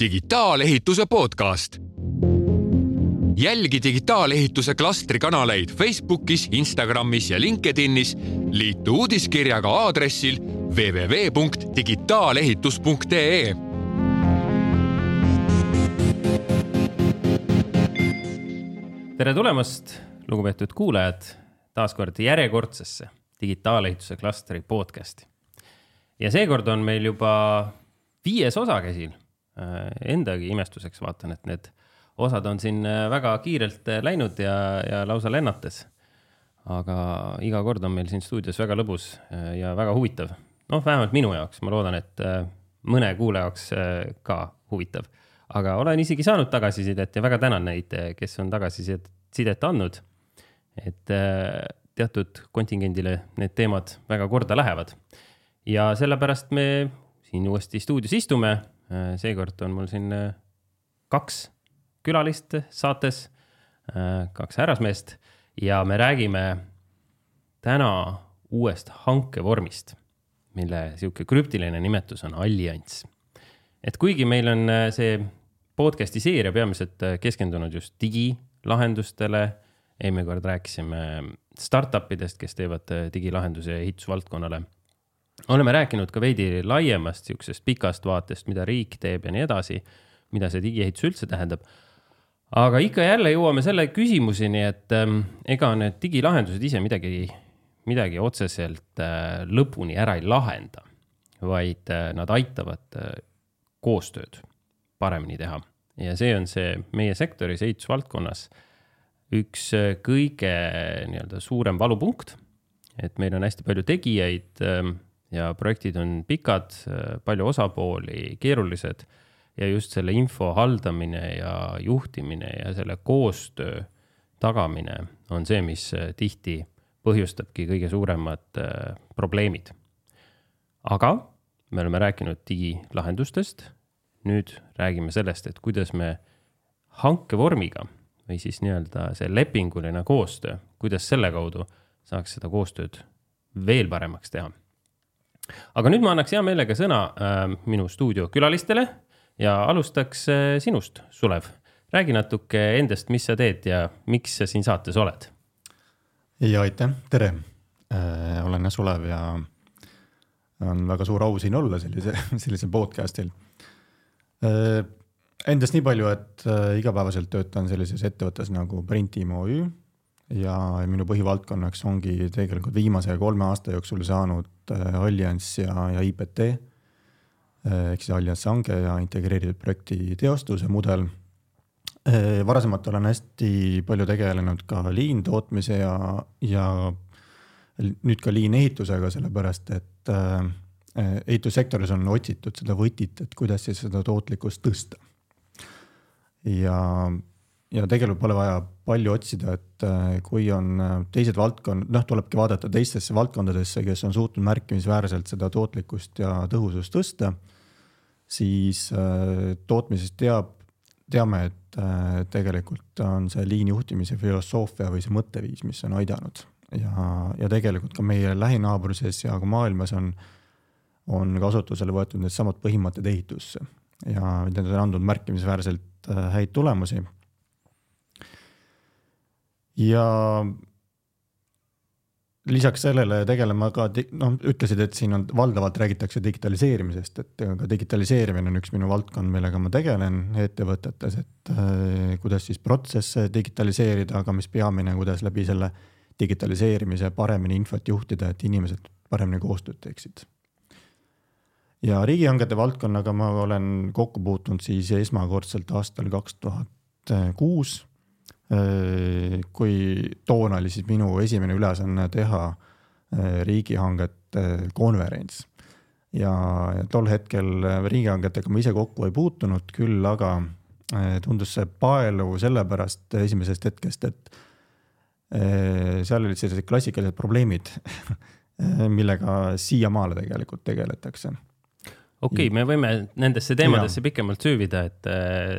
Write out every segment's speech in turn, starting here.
digitaalehituse podcast. jälgi digitaalehituse klastri kanaleid Facebookis, Instagramis ja LinkedInis. liitu uudiskirjaga aadressil www.digitaalehitus.ee tere tulemast, lugupeetud kuulajad, taas kord järjekordsesse digitaalehituse klastri podcast'i. Ja seekord on meil juba viies osa käsil. Endagi imestuseks vaatan, et need osad on siin väga kiirelt läinud ja, ja lausa lennates. aga iga kord on meil siin stuudios väga lõbus ja väga huvitav. noh, vähemalt minu jaoks, ma loodan, et mõne kuulaja jaoks ka huvitav aga olen isegi saanud tagasisidet ja väga tänan neid, kes on tagasisidet andnud. et äh, teatud kontingendile need teemad väga korda lähevad. Ja sellepärast me siin uuesti stuudios istume. Äh, seekord on mul siin äh, kaks külalist saates, kaks härrasmeest ja me räägime täna uuest hankevormist, mille sihuke krüptiline nimetus on allianss et kuigi meil on äh, see podcast'i seeria peamiselt äh, keskendunud just digilahendustele. eelmine kord rääkisime startup idest, kes teevad äh, digilahendusi ehitusvaldkonnale. Oleme rääkinud ka veidi laiemast sihukesest pikast vaatest, mida riik teeb ja nii edasi, mida see digiehitus üldse tähendab aga ikka ja jälle jõuame selle küsimuseni, et ähm, ega need digilahendused ise midagi, midagi otseselt äh, lõpuni ära ei lahenda, vaid äh, nad aitavad äh, koostööd paremini teha. ja see on see meie sektoris, ehitusvaldkonnas, üks äh, kõige nii-öelda suurem valupunkt. et meil on hästi palju tegijaid ähm, ja projektid on pikad, palju osapooli, keerulised ja just selle info haldamine ja juhtimine ja selle koostöö tagamine on see, mis äh, tihti põhjustabki kõige suuremad probleemid. aga me oleme rääkinud digilahendustest. nüüd räägime sellest, et kuidas me hankevormiga või siis nii-öelda see lepinguline koostöö, kuidas selle kaudu saaks seda koostööd veel paremaks teha. Aga nüüd ma annaks hea meelega sõna äh, minu stuudiokülalistele ja alustaks äh, sinust, Sulev. räägi natuke endast, mis sa teed ja miks sa siin saates oled? ja aitäh, tere äh,. olen Sulev ja on väga suur au siin olla sellise, sellisel podcast'il. Äh, endast nii palju, et äh, igapäevaselt töötan sellises ettevõttes nagu Printim OÜ ja minu põhivaldkonnaks ongi tegelikult viimase kolme aasta jooksul saanud äh, Allianz ja, ja IPT ehk siis Allianz hange ja integreeritud projekti teostuse mudel. varasemalt olen hästi palju tegelenud ka liin tootmise ja, ja nüüd ka liinehitusega, sellepärast et äh, ehitussektoris on otsitud seda võtit, et kuidas siis seda tootlikkust tõsta. ja, ja tegelikult pole vaja palju otsida, et äh, kui on äh, teised valdkond, noh, tulebki vaadata teistesse valdkondadesse, kes on suutnud märkimisväärselt seda tootlikkust ja tõhusust tõsta, siis tootmisest teab, teame, et tegelikult on see liinjuhtimise filosoofia või see mõtteviis, mis on aidanud ja, ja tegelikult ka meie lähinaabruses ja ka maailmas on, on kasutusele võetud needsamad põhimõtted ehitusse ja need on andnud märkimisväärselt äh, häid tulemusi. Ja lisaks sellele tegelema ka, noh, ütlesid, et siin on valdavalt räägitakse digitaliseerimisest, et ka digitaliseerimine on üks minu valdkond, millega ma tegelen ettevõtetes, et äh, kuidas siis protsesse digitaliseerida, aga mis peamine, kuidas läbi selle digitaliseerimise, paremini infot juhtida, et inimesed paremini koostööd teeksid. ja riigihangete valdkonnaga ma olen kokku puutunud siis esmakordselt aastal kaks tuhat kuus. Kui toona oli siis minu esimene ülesanne teha eh, riigihangete konverents ja tol hetkel riigihangetega ma ise kokku ei puutunud, küll aga tundus see paeluv sellepärast esimesest hetkest, et Äh, seal olid sellised klassikalised probleemid millega siiamaale tegelikult tegeletakse. okei okay,, me võime nendesse teemadesse ja. pikemalt süüvida, et äh,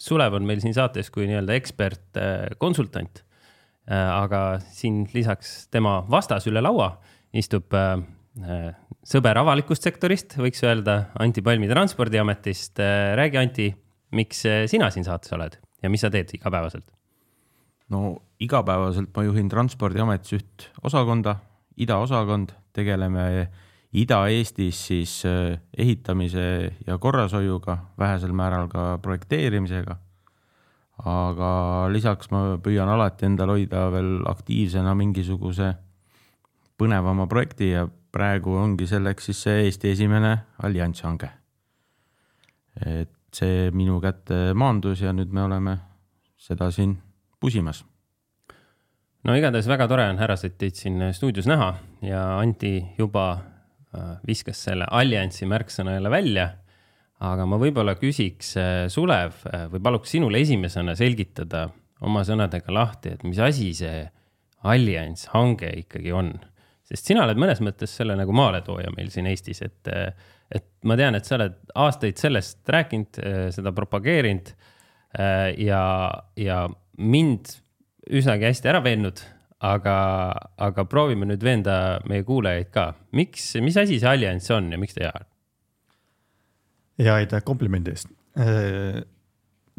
Sulev on meil siin saates kui nii-öelda ekspertkonsultant äh,. aga siin lisaks tema vastas üle laua istub äh, sõber avalikust sektorist, võiks öelda, Anti Palmi Transpordiametist. räägi, Anti, miks sina siin saates oled ja mis sa teed igapäevaselt? no igapäevaselt ma juhin Transpordiametis üht osakonda, idaosakond, tegeleme Ida-Eestis siis äh, ehitamise ja korrashoiuga, vähesel määral ka projekteerimisega. aga lisaks ma püüan alati endal hoida veel aktiivsena mingisuguse põnevama projekti ja praegu ongi selleks siis see Eesti esimene alliansi hange. et see minu kätte maandus ja nüüd me oleme seda siin pusimas no igatahes väga tore on härrased teid siin stuudios näha ja Anti juba viskas selle alliansi märksõna jälle välja. aga ma võib-olla küsiks äh, Sulev äh, või paluks sinul esimesena selgitada oma sõnadega lahti, et mis asi see allianss, hange ikkagi on. sest sina oled mõnes mõttes selle nagu maaletooja meil siin Eestis, et, et ma tean, et sa oled aastaid sellest rääkinud, seda propageerinud ja, ja mind üsnagi hästi ära veennud, aga, aga proovime nüüd veenda meie kuulajaid ka. miks, mis asi see allianss on ja miks ta hea on? ja aitäh komplimendi eest. Äh,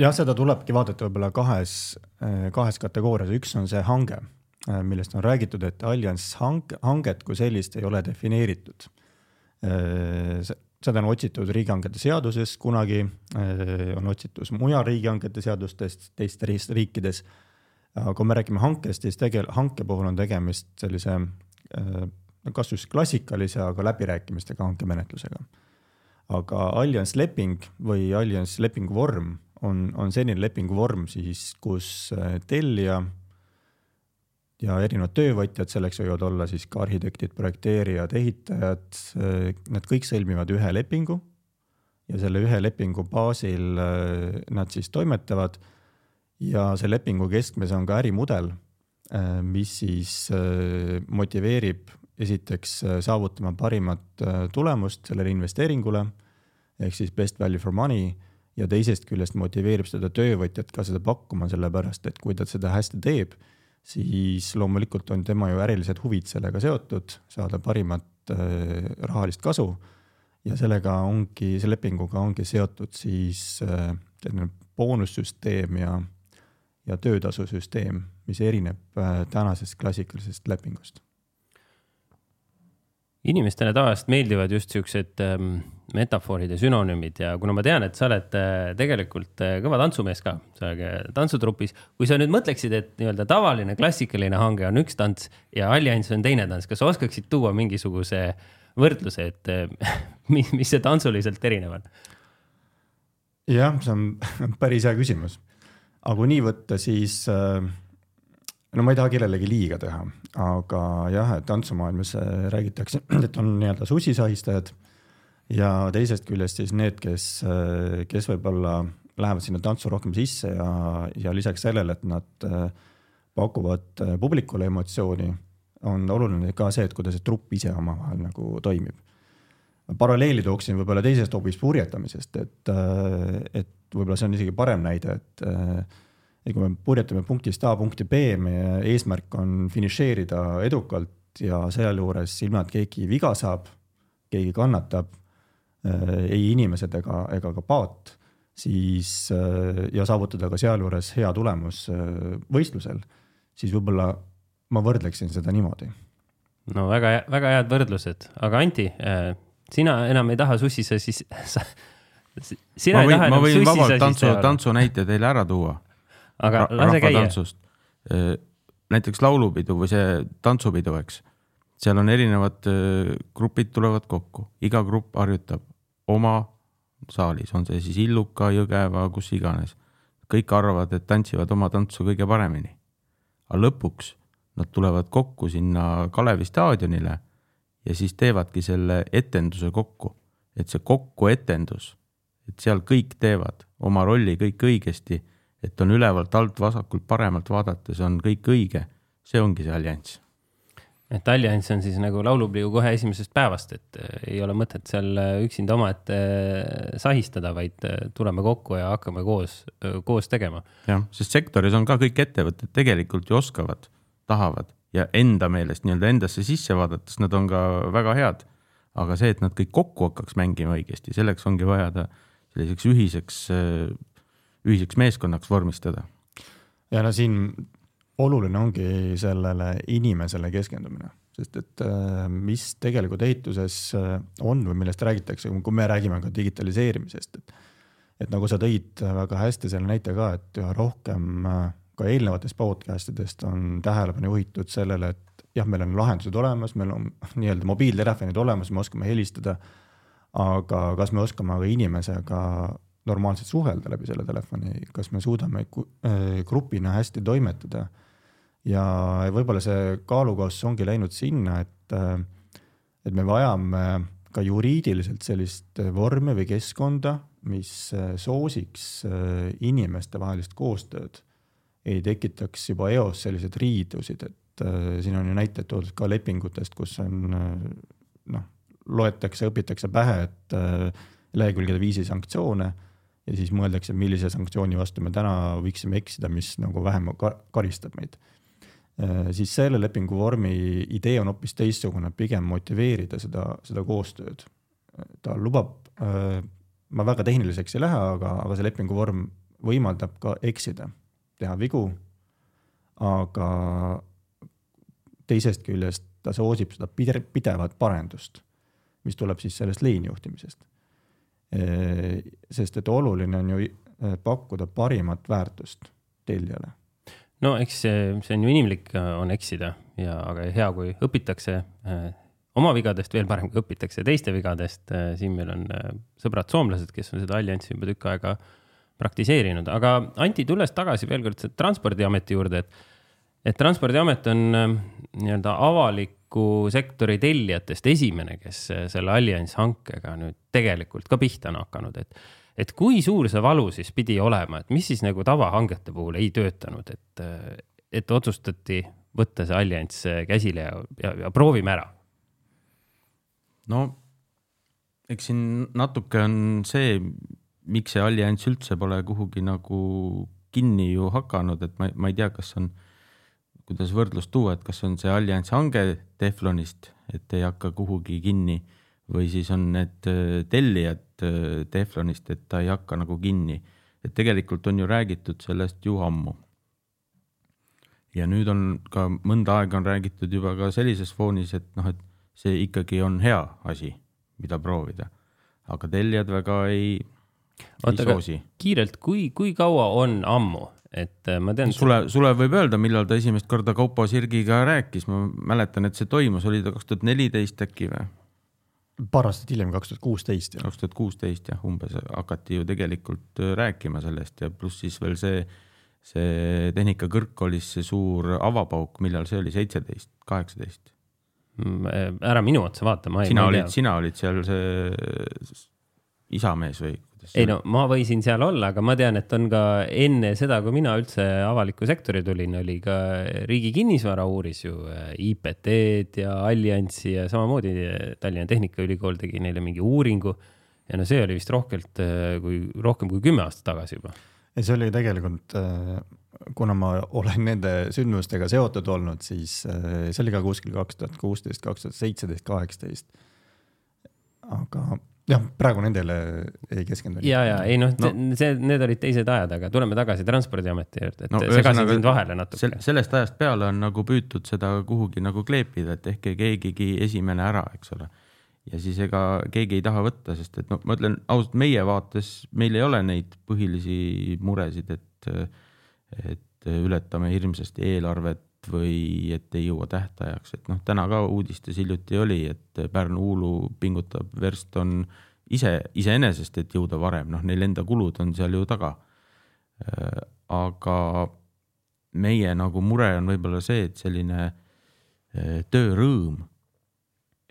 jah, seda tulebki vaadata võib-olla kahes, äh, kahes kategoorias, üks on see hange, äh, millest on räägitud, et allianss hange, hanget kui sellist ei ole defineeritud. seda on otsitud riigihangete seaduses kunagi, on otsitud mujal riigihangete seadustest teistes riikides aga kui me räägime hankest, siis tegel-, hanke puhul on tegemist sellise äh, kas just klassikalise, aga läbirääkimistega hankemenetlusega. aga alliansleping või allianslepingu vorm on, on selline lepinguvorm siis, kus äh, tellija ja erinevad töövõtjad, selleks võivad olla siis ka arhitektid, projekteerijad, ehitajad, äh, nad kõik sõlmivad ühe lepingu ja selle ühe lepingu baasil nad siis toimetavad ja see lepingu keskmes on ka ärimudel, äh, mis siis äh, motiveerib esiteks äh, saavutama parimat tulemust sellele investeeringule ehk siis best value for money ja teisest küljest motiveerib seda töövõtjat ka seda pakkuma, sellepärast et kui ta seda hästi teeb, siis loomulikult on tema ju ärilised huvid sellega seotud, saada parimat rahalist kasu. ja sellega ongi, selle lepinguga ongi seotud siis selline boonussüsteem ja ja töötasusüsteem, mis erineb äh, tänasest klassikalisest lepingust. inimestele tavaliselt meeldivad just siuksed ähm, metafoorid ja sünonüümid ja kuna ma tean, et sa oled äh, tegelikult äh, kõva tantsumees ka, sa oled tantsutrupis. kui sa nüüd mõtleksid, et nii-öelda tavaline klassikaline hange on üks tants ja allianss on teine tants, kas sa oskaksid tuua mingisuguse võrdluse, et mis, mis see tantsuliselt erinev on? jah, see on päris hea küsimus aga kui nii võtta, siis äh, no ma ei taha kellelegi liiga teha, aga jah, et tantsumaailmas äh, räägitakse, et on nii-öelda sussisahistajad ja teisest küljest siis need, kes, äh, kes võib-olla lähevad sinna tantsu rohkem sisse ja, ja lisaks sellele, et nad pakuvad publikule emotsiooni, on oluline ka see, et kuidas see trupp ise omavahel nagu toimib. Paralleeli tooksin võib-olla teisest hoopis purjetamisest, et, et võib-olla see on isegi parem näide, et äh, et kui me purjetame punktist A punkti B, meie eesmärk on finišeerida edukalt ja sealjuures ilma, et keegi viga saab, keegi kannatab, äh, ei inimesed ega, ega ka paat, siis äh, ja saavutada ka sealjuures hea tulemus võistlusel, siis võib-olla ma võrdleksin seda niimoodi. no väga, väga head võrdlused, aga Anti, sina enam ei taha sussisa, siis sa sina ma võin, ma võin vabalt tantsu, tantsunäite teile ära tuua. aga lase käia. näiteks laulupidu või see tantsupidu, eks. seal on erinevad grupid tulevad kokku, iga grupp harjutab oma saalis, on see siis Illuka, Jõgeva, kus iganes. kõik arvavad, et tantsivad oma tantsu kõige paremini. aga lõpuks nad tulevad kokku sinna Kalevi staadionile ja siis teevadki selle etenduse kokku, et see kokkuetendus et seal kõik teevad oma rolli kõik õigesti, et on ülevalt alt vasakult paremalt vaadates on kõik õige, see ongi see allianss. et allianss on siis nagu laulupidu kohe esimesest päevast, et äh, ei ole mõtet seal äh, üksinda omaette äh, sahistada, vaid tuleme kokku ja hakkame koos, koos tegema. jah, sest sektoris on ka kõik ettevõtted tegelikult ju oskavad, tahavad ja enda meelest nii-öelda endasse sisse vaadates nad on ka väga head aga see, et nad kõik kokku hakkaks mängima õigesti, selleks ongi vaja ta selliseks ühiseks, ühiseks meeskonnaks vormistada. ja no siin oluline ongi sellele inimesele keskendumine, sest et äh, mis tegelikult ehituses äh, on või millest räägitakse, kui me räägime ka digitaliseerimisest, et et nagu sa tõid väga hästi selle näite ka, et üha rohkem äh, ka eelnevatest podcast idest on tähelepanu juhitud sellele, et jah, meil on lahendused olemas, meil on nii-öelda mobiiltelefonid olemas, me oskame helistada. aga kas me oskame ka inimesega normaalselt suhelda läbi selle telefoni, kas me suudame grupina hästi toimetada ja võib-olla see kaalukauss ongi läinud sinna, et, et me vajame ka juriidiliselt sellist vormi või keskkonda, mis soosiks inimestevahelist koostööd, ei tekitaks juba eos selliseid riidusid, et siin on ju näiteid toodud ka lepingutest, kus on noh, loetakse, õpitakse pähe, et lehekülgede viisi sanktsioone ja siis mõeldakse, millise sanktsiooni vastu me täna võiksime eksida, mis nagu vähem karistab meid Äh, siis selle lepingu vormi idee on hoopis teistsugune, pigem motiveerida seda, seda koostööd. ta lubab, äh, ma väga tehniliseks ei lähe, aga, aga see lepingu vorm võimaldab ka eksida, teha vigu. aga teisest küljest ta soosib seda pidevat parendust, mis tuleb siis sellest liinjuhtimisest. Äh, sest et oluline on ju pakkuda parimat väärtust tellijale no eks see, see on ju inimlik, äh, on eksida ja, aga hea, kui õpitakse äh, oma vigadest, veel parem, kui õpitakse teiste vigadest. Äh, siin meil on sõbrad soomlased, kes on seda allianssi juba tükk aega praktiseerinud, aga Anti, tulles tagasi veel kord Transpordiameti juurde, et, et Transpordiamet on nii-öelda avaliku sektori tellijatest esimene, kes selle alliansi hankega nüüd tegelikult ka pihta on hakanud, et et kui suur see valu siis pidi olema, et mis siis nagu tavahangete puhul ei töötanud, et, et otsustati võtta see allianss käsile ja, ja, ja proovime ära? no eks siin natuke on see, miks see allianss üldse pole kuhugi nagu kinni ju hakanud, et ma, ma ei tea, kas on, kuidas võrdlust tuua, et kas on see allianss hange Teflonist, et ei hakka kuhugi kinni või siis on need äh, tellijad äh, Teflonist, et ta ei hakka nagu kinni. et tegelikult on ju räägitud sellest ju ammu. ja nüüd on ka mõnda aega on räägitud juba ka sellises foonis, et noh, et see ikkagi on hea asi, mida proovida. aga tellijad väga ei, ei soosi. kiirelt, kui, kui kaua on ammu, et äh, ma tean. Sulev, Sulev võib öelda, millal ta esimest korda Kaupo Sirgiga rääkis, ma mäletan, et see toimus, oli ta kaks tuhat neliteist äkki või? paar aastat hiljem, kaks tuhat kuusteist. kaks tuhat kuusteist jah, umbes hakati ju tegelikult äh, rääkima sellest ja pluss siis veel see, see Tehnikakõrgkoolis see suur avapauk, millal see oli, seitseteist, kaheksateist? Mm, äh, ära minu otsa vaata, ma ei. sina olid, sina olid seal see isamees või? Ei no ma võisin seal olla, aga ma tean, et on ka enne seda, kui mina üldse avalikku sektori tulin, oli ka Riigi Kinnisvara uuris ju äh, IPT-d ja Alliansi ja samamoodi Tallinna Tehnikaülikool tegi neile mingi uuringu. ja no see oli vist rohkelt äh, kui, rohkem kui kümme aastat tagasi juba. ja see oli tegelikult, äh, kuna ma olen nende sündmustega seotud olnud, siis see oli ka kuskil kaks tuhat kuusteist, kaks tuhat seitseteist, kaheksateist. aga jah, praegu nendele ei keskendu. ja, ja ei noh no., see, need olid teised ajad, aga tuleme tagasi Transpordiameti juurde, et no, segasin sind vahele natuke sel,. sellest ajast peale on nagu püütud seda kuhugi nagu kleepida, et ehk keegigi esimene ära, eks ole. ja siis ega keegi ei taha võtta, sest et noh, ma ütlen ausalt, meie vaates, meil ei ole neid põhilisi muresid, et, et ületame hirmsasti eelarvet või et ei jõua tähtajaks, et noh, täna ka uudistes hiljuti oli, et Pärnu-Uulu pingutab, Verst on ise, iseenesest, et jõuda varem, noh, neil enda kulud on seal ju taga. Äh, aga meie nagu mure on võib-olla see, et selline äh, töörõõm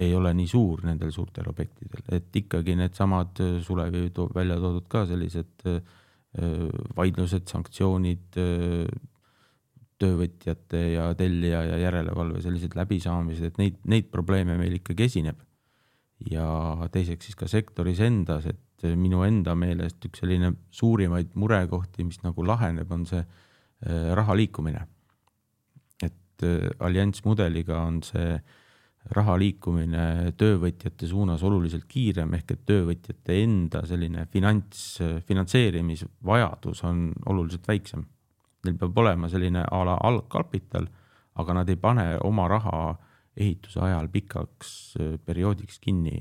ei ole nii suur nendel suurtel objektidel, et ikkagi needsamad äh, Sulevi toob välja toodud ka sellised vaidlused, sanktsioonid, töövõtjate ja tellija ja järelevalve sellised läbisaamised, et neid, neid probleeme meil ikkagi esineb. ja teiseks siis ka sektoris endas, et minu enda meelest üks selline suurimaid murekohti, mis nagu laheneb, on see äh, raha liikumine. et äh, allianss mudeliga on see raha liikumine töövõtjate suunas oluliselt kiirem, ehk et töövõtjate enda selline finants, finantseerimisvajadus on oluliselt väiksem. Neil peab olema selline a la algkapital, aga nad ei pane oma raha ehituse ajal pikaks äh, perioodiks kinni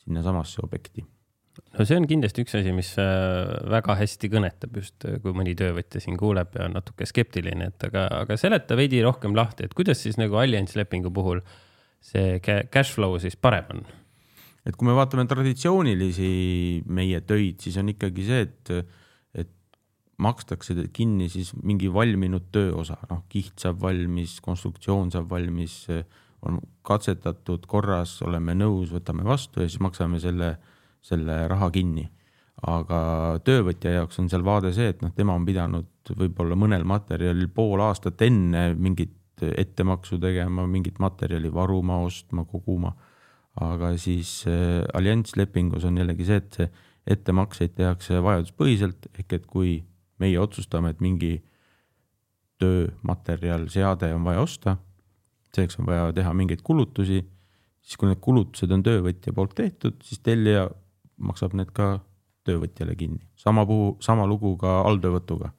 sinnasamasse objekti no see on kindlasti üks asi, mis äh, väga hästi kõnetab just, äh, kui mõni töövõtja siin kuuleb ja on natuke skeptiline, et aga, aga seleta veidi rohkem lahti, et kuidas siis nagu allianslepingu puhul see cash flow siis parem on? et kui me vaatame traditsioonilisi meie töid, siis on ikkagi see, et makstakse kinni siis mingi valminud tööosa, noh, kiht saab valmis, konstruktsioon saab valmis, on katsetatud korras, oleme nõus, võtame vastu ja siis maksame selle selle raha kinni. aga töövõtja jaoks on seal vaade see, et noh, tema on pidanud võib-olla mõnel materjalil pool aastat enne mingit ettemaksu tegema, mingit materjali varuma, ostma, koguma. aga siis äh, allianslepingus on jällegi see, et see ettemakseid tehakse vajaduspõhiselt ehk et kui meie otsustame, et mingi töömaterjal, seade on vaja osta, selleks on vaja teha mingeid kulutusi, siis kui need kulutused on töövõtja poolt tehtud, siis tellija maksab need ka töövõtjale kinni. sama puhu, sama lugu ka alltöövõtuga.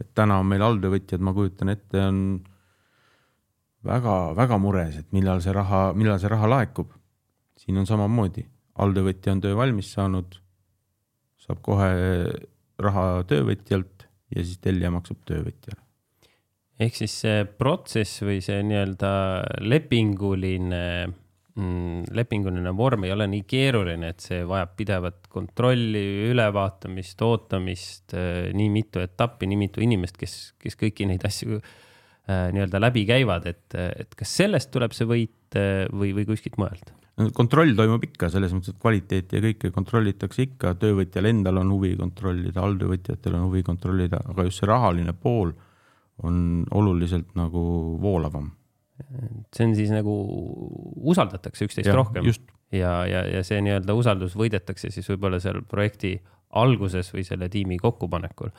et täna on meil alltöövõtjad, ma kujutan ette, on väga-väga mures, et millal see raha, millal see raha laekub. siin on samamoodi, alltöövõtja on töö valmis saanud, saab kohe raha töövõtjalt ja siis tellija maksab töövõtjale. ehk siis see protsess või see nii-öelda lepinguline mm, lepinguline vorm ei ole nii keeruline, et see vajab pidevat kontrolli, ülevaatamist, ootamist, äh, nii mitu etappi, nii mitu inimest, kes, kes kõiki neid asju äh, nii-öelda läbi käivad, et, et kas sellest tuleb see võit äh, või, või kuskilt mujalt? Kontroll toimub ikka, selles mõttes, et kvaliteeti ja kõike kontrollitakse ikka, töövõtjal endal on huvi kontrollida, alltöövõtjatel on huvi kontrollida, aga just see rahaline pool on oluliselt nagu voolavam see on siis nagu usaldatakse üksteist ja, rohkem just. ja, ja, ja see nii-öelda usaldus võidetakse siis võib-olla seal projekti alguses või selle tiimi kokkupanekul.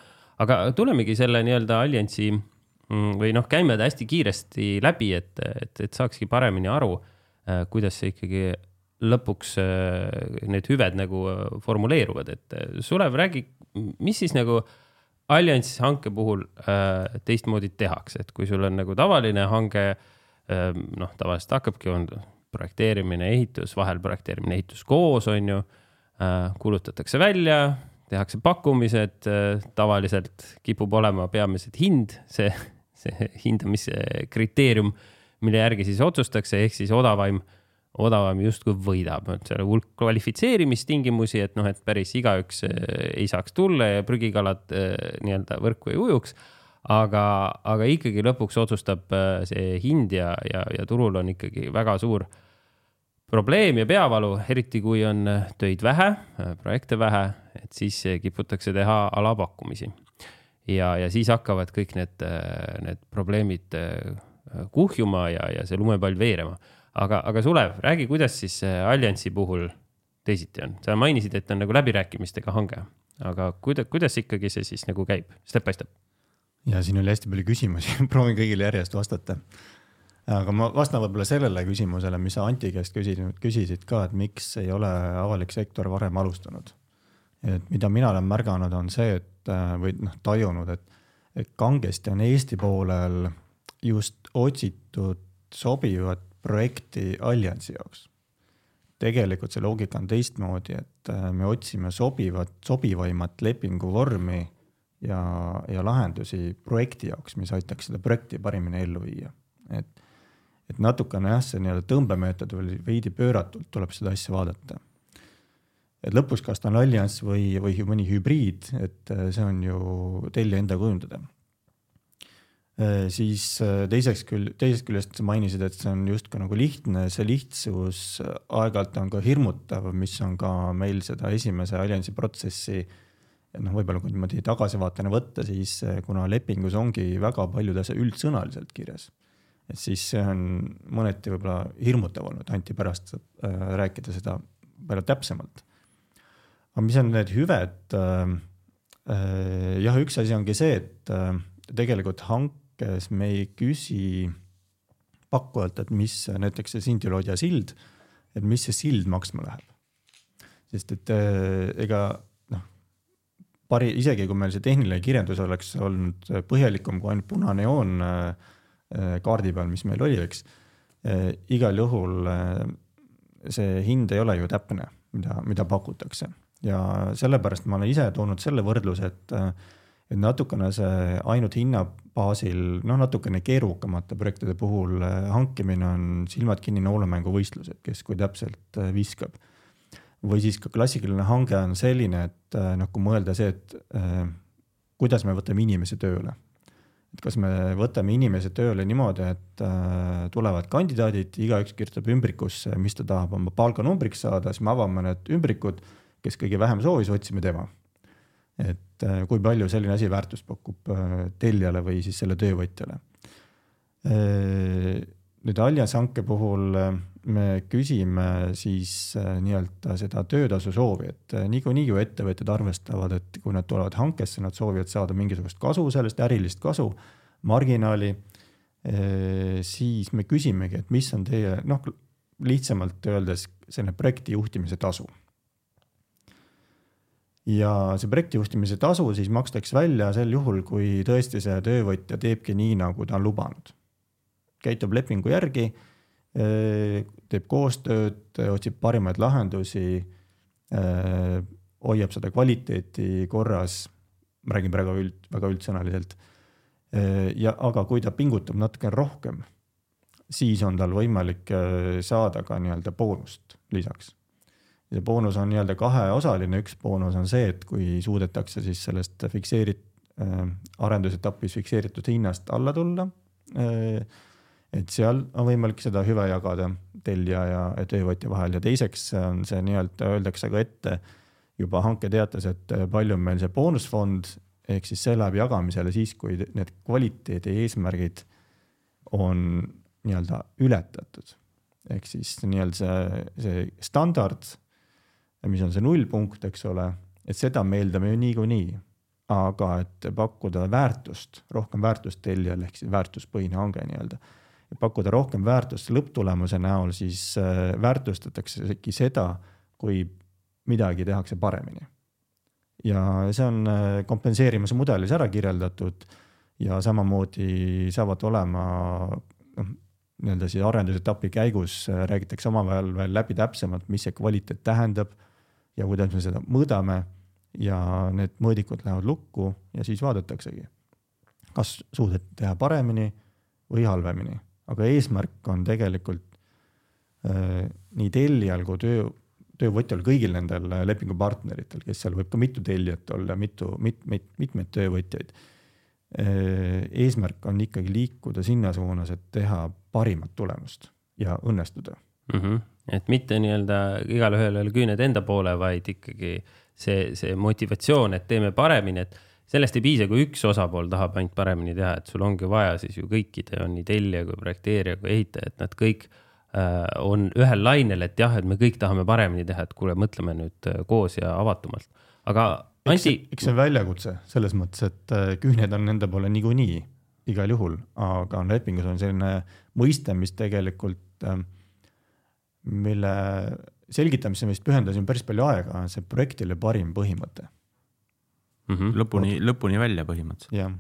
aga tulemegi selle nii-öelda alliansi mm, või noh, käime ta hästi kiiresti läbi, et, et, et saakski paremini aru, kuidas see ikkagi lõpuks äh, need hüved nagu äh, formuleeruvad, et Sulev, räägi, mis siis nagu alliansi hanke puhul teistmoodi tehakse, et kui sul on nagu tavaline hange noh, tavaliselt hakkabki, on projekteerimine, ehitus, vahel projekteerimine, ehitus koos, on ju. Äh, kuulutatakse välja, tehakse pakkumised, äh, tavaliselt kipub olema peamiselt hind, see, see hindamise kriteerium, mille järgi siis otsustatakse, ehk siis odavaim, odavam justkui võidab, et seal on hulk kvalifitseerimistingimusi, et noh, et päris igaüks äh, ei saaks tulla ja prügikalad nii-öelda võrku ei ujuks aga, aga ikkagi lõpuks otsustab äh, see hind ja, ja, ja turul on ikkagi väga suur probleem ja peavalu, eriti kui on äh, töid vähe, äh, projekte vähe, et siis kiputakse teha alapakkumisi. ja, ja siis hakkavad kõik need, need probleemid kuhjuma ja, ja see lumepall veerema. aga, aga Sulev, räägi, kuidas siis alliansi puhul teisiti on? sa mainisid, et on nagu läbirääkimistega hange, aga kuidas, kuidas ikkagi see siis nagu käib, step by step? ja siin oli hästi palju küsimusi proovin kõigile järjest vastata. aga ma vastan võib-olla sellele küsimusele, mis sa Anti käest küsisid, küsisid ka, et miks ei ole avalik sektor varem alustanud. et mida mina olen märganud, on see, et või noh, tajunud, et, et kangesti on Eesti poolel just otsitud sobivat projekti alliansi jaoks. tegelikult see loogika on teistmoodi, et me otsime sobivat, sobivaimat lepinguvormi ja, ja lahendusi projekti jaoks, mis aitaks seda projekti paremini ellu viia. et, et natukene jah, see nii-öelda tõmbemeetod või veidi pööratult tuleb seda asja vaadata. et lõpuks, kas ta on allianss või, või mõni hübriid, et äh, see on ju tellija enda kujundada äh, siis äh, teiseks küll, teisest küljest sa mainisid, et see on justkui nagu lihtne, see lihtsus aeg-ajalt on ka hirmutav, mis on ka meil seda esimese alliansi protsessi äh, noh, võib-olla kui niimoodi tagasivaatena võtta, siis kuna lepingus ongi väga paljud asjad üldsõnaliselt kirjas, et siis see on mõneti võib-olla hirmutav olnud, Anti pärast äh, rääkida seda palju täpsemalt. aga mis on need hüved äh,? Äh, jah, üks asi ongi see, et äh, tegelikult hankes me ei küsi pakkujalt, et mis näiteks see Sinti-Lodja sild, et mis see sild maksma läheb. sest et äh, ega noh, pari, isegi kui meil see tehniline kirjeldus oleks olnud põhjalikum kui ainult punane joon äh, kaardi peal, mis meil oli, eks igal juhul see hind ei ole ju täpne, mida, mida pakutakse ja sellepärast ma olen ise toonud selle võrdluse, et et natukene see ainult hinna baasil, noh, natukene keerukamate projektide puhul äh, hankimine on silmad kinni noolemänguvõistlus, et kes kui täpselt äh, viskab. või siis ka klassikaline hange on selline, et äh, noh, kui mõelda see, et kuidas me võtame inimese tööle. et kas me võtame inimese tööle niimoodi, et tulevad kandidaadid, igaüks kirjutab ümbrikusse, mis ta tahab oma palganumbriks saada, siis me avame need ümbrikud, kes kõige vähem soovis, otsime tema et äh, kui palju selline asi väärtust pakub äh, tellijale või siis selle töövõtjale. Äh, nüüd Allianz hanke puhul me küsime siis nii-öelda seda töötasu soovi, et niikuinii ju ettevõtjad arvestavad, et kui nad tulevad hankesse, nad soovivad saada mingisugust kasu sellest, ärilist kasu, marginaali. siis me küsimegi, et mis on teie noh, lihtsamalt öeldes selline projekti juhtimise tasu ja see projektijuhtimise tasu siis makstakse välja sel juhul, kui tõesti see töövõtja teebki nii, nagu ta on lubanud. käitub lepingu järgi, teeb koostööd, otsib parimaid lahendusi, hoiab seda kvaliteeti korras, ma räägin praegu üld, väga üldsõnaliselt. ja aga kui ta pingutab natuke rohkem, siis on tal võimalik saada ka nii-öelda boonust lisaks ja boonus on nii-öelda kaheosaline, üks boonus on see, et kui suudetakse siis sellest fikseerit- äh,, arendusetapis fikseeritud hinnast alla tulla äh,. et seal on võimalik seda hüve jagada tellija ja, ja töövõtja vahel ja teiseks on see nii-öelda öeldakse ka ette juba hanketeates, et palju on meil see boonusfond ehk siis see läheb jagamisele siis, kui need kvaliteedi eesmärgid on nii-öelda ületatud. ehk siis nii-öelda see, see standard mis on see nullpunkt, eks ole, et seda me eeldame ju niikuinii. aga et pakkuda väärtust, rohkem väärtust tellijale ehk siis väärtuspõhine hange nii-öelda. pakkuda rohkem väärtust lõpptulemuse näol, siis äh, väärtustataksegi seda, kui midagi tehakse paremini. ja see on äh, kompenseerimise mudelis ära kirjeldatud ja samamoodi saavad olema noh, nii-öelda siis arendusetapi käigus äh, räägitakse omavahel veel läbi täpsemalt, mis see kvaliteet tähendab ja kuidas me seda mõõdame ja need mõõdikud lähevad lukku ja siis vaadataksegi, kas suudeti teha paremini või halvemini, aga eesmärk on tegelikult äh, nii tellijal kui töö, töövõtjal, kõigil nendel lepingupartneritel, kes seal võib ka mitu tellijat olla, mitu, mit-, mit, mitmeid töövõtjaid äh,. eesmärk on ikkagi liikuda sinna suunas, et teha parimat tulemust ja õnnestuda mm. -hmm et mitte nii-öelda igalühel ei ole küüned enda poole, vaid ikkagi see, see motivatsioon, et teeme paremini, et sellest ei piisa, kui üks osapool tahab ainult paremini teha, et sul ongi vaja siis ju kõikide, on nii tellija kui projekteerija kui ehitaja, et nad kõik äh, on ühel lainel, et jah, et me kõik tahame paremini teha, et kuule, mõtleme nüüd äh, koos ja avatumalt. aga Anti. eks see on väljakutse selles mõttes, et äh, küüned on nende poole niikuinii igal juhul, aga lepingus on selline mõiste, mis tegelikult äh, mille selgitamisele vist pühendasime päris palju aega, on see projektile parim põhimõte mm. -hmm. lõpuni, lõpuni välja põhimõtteliselt. jah.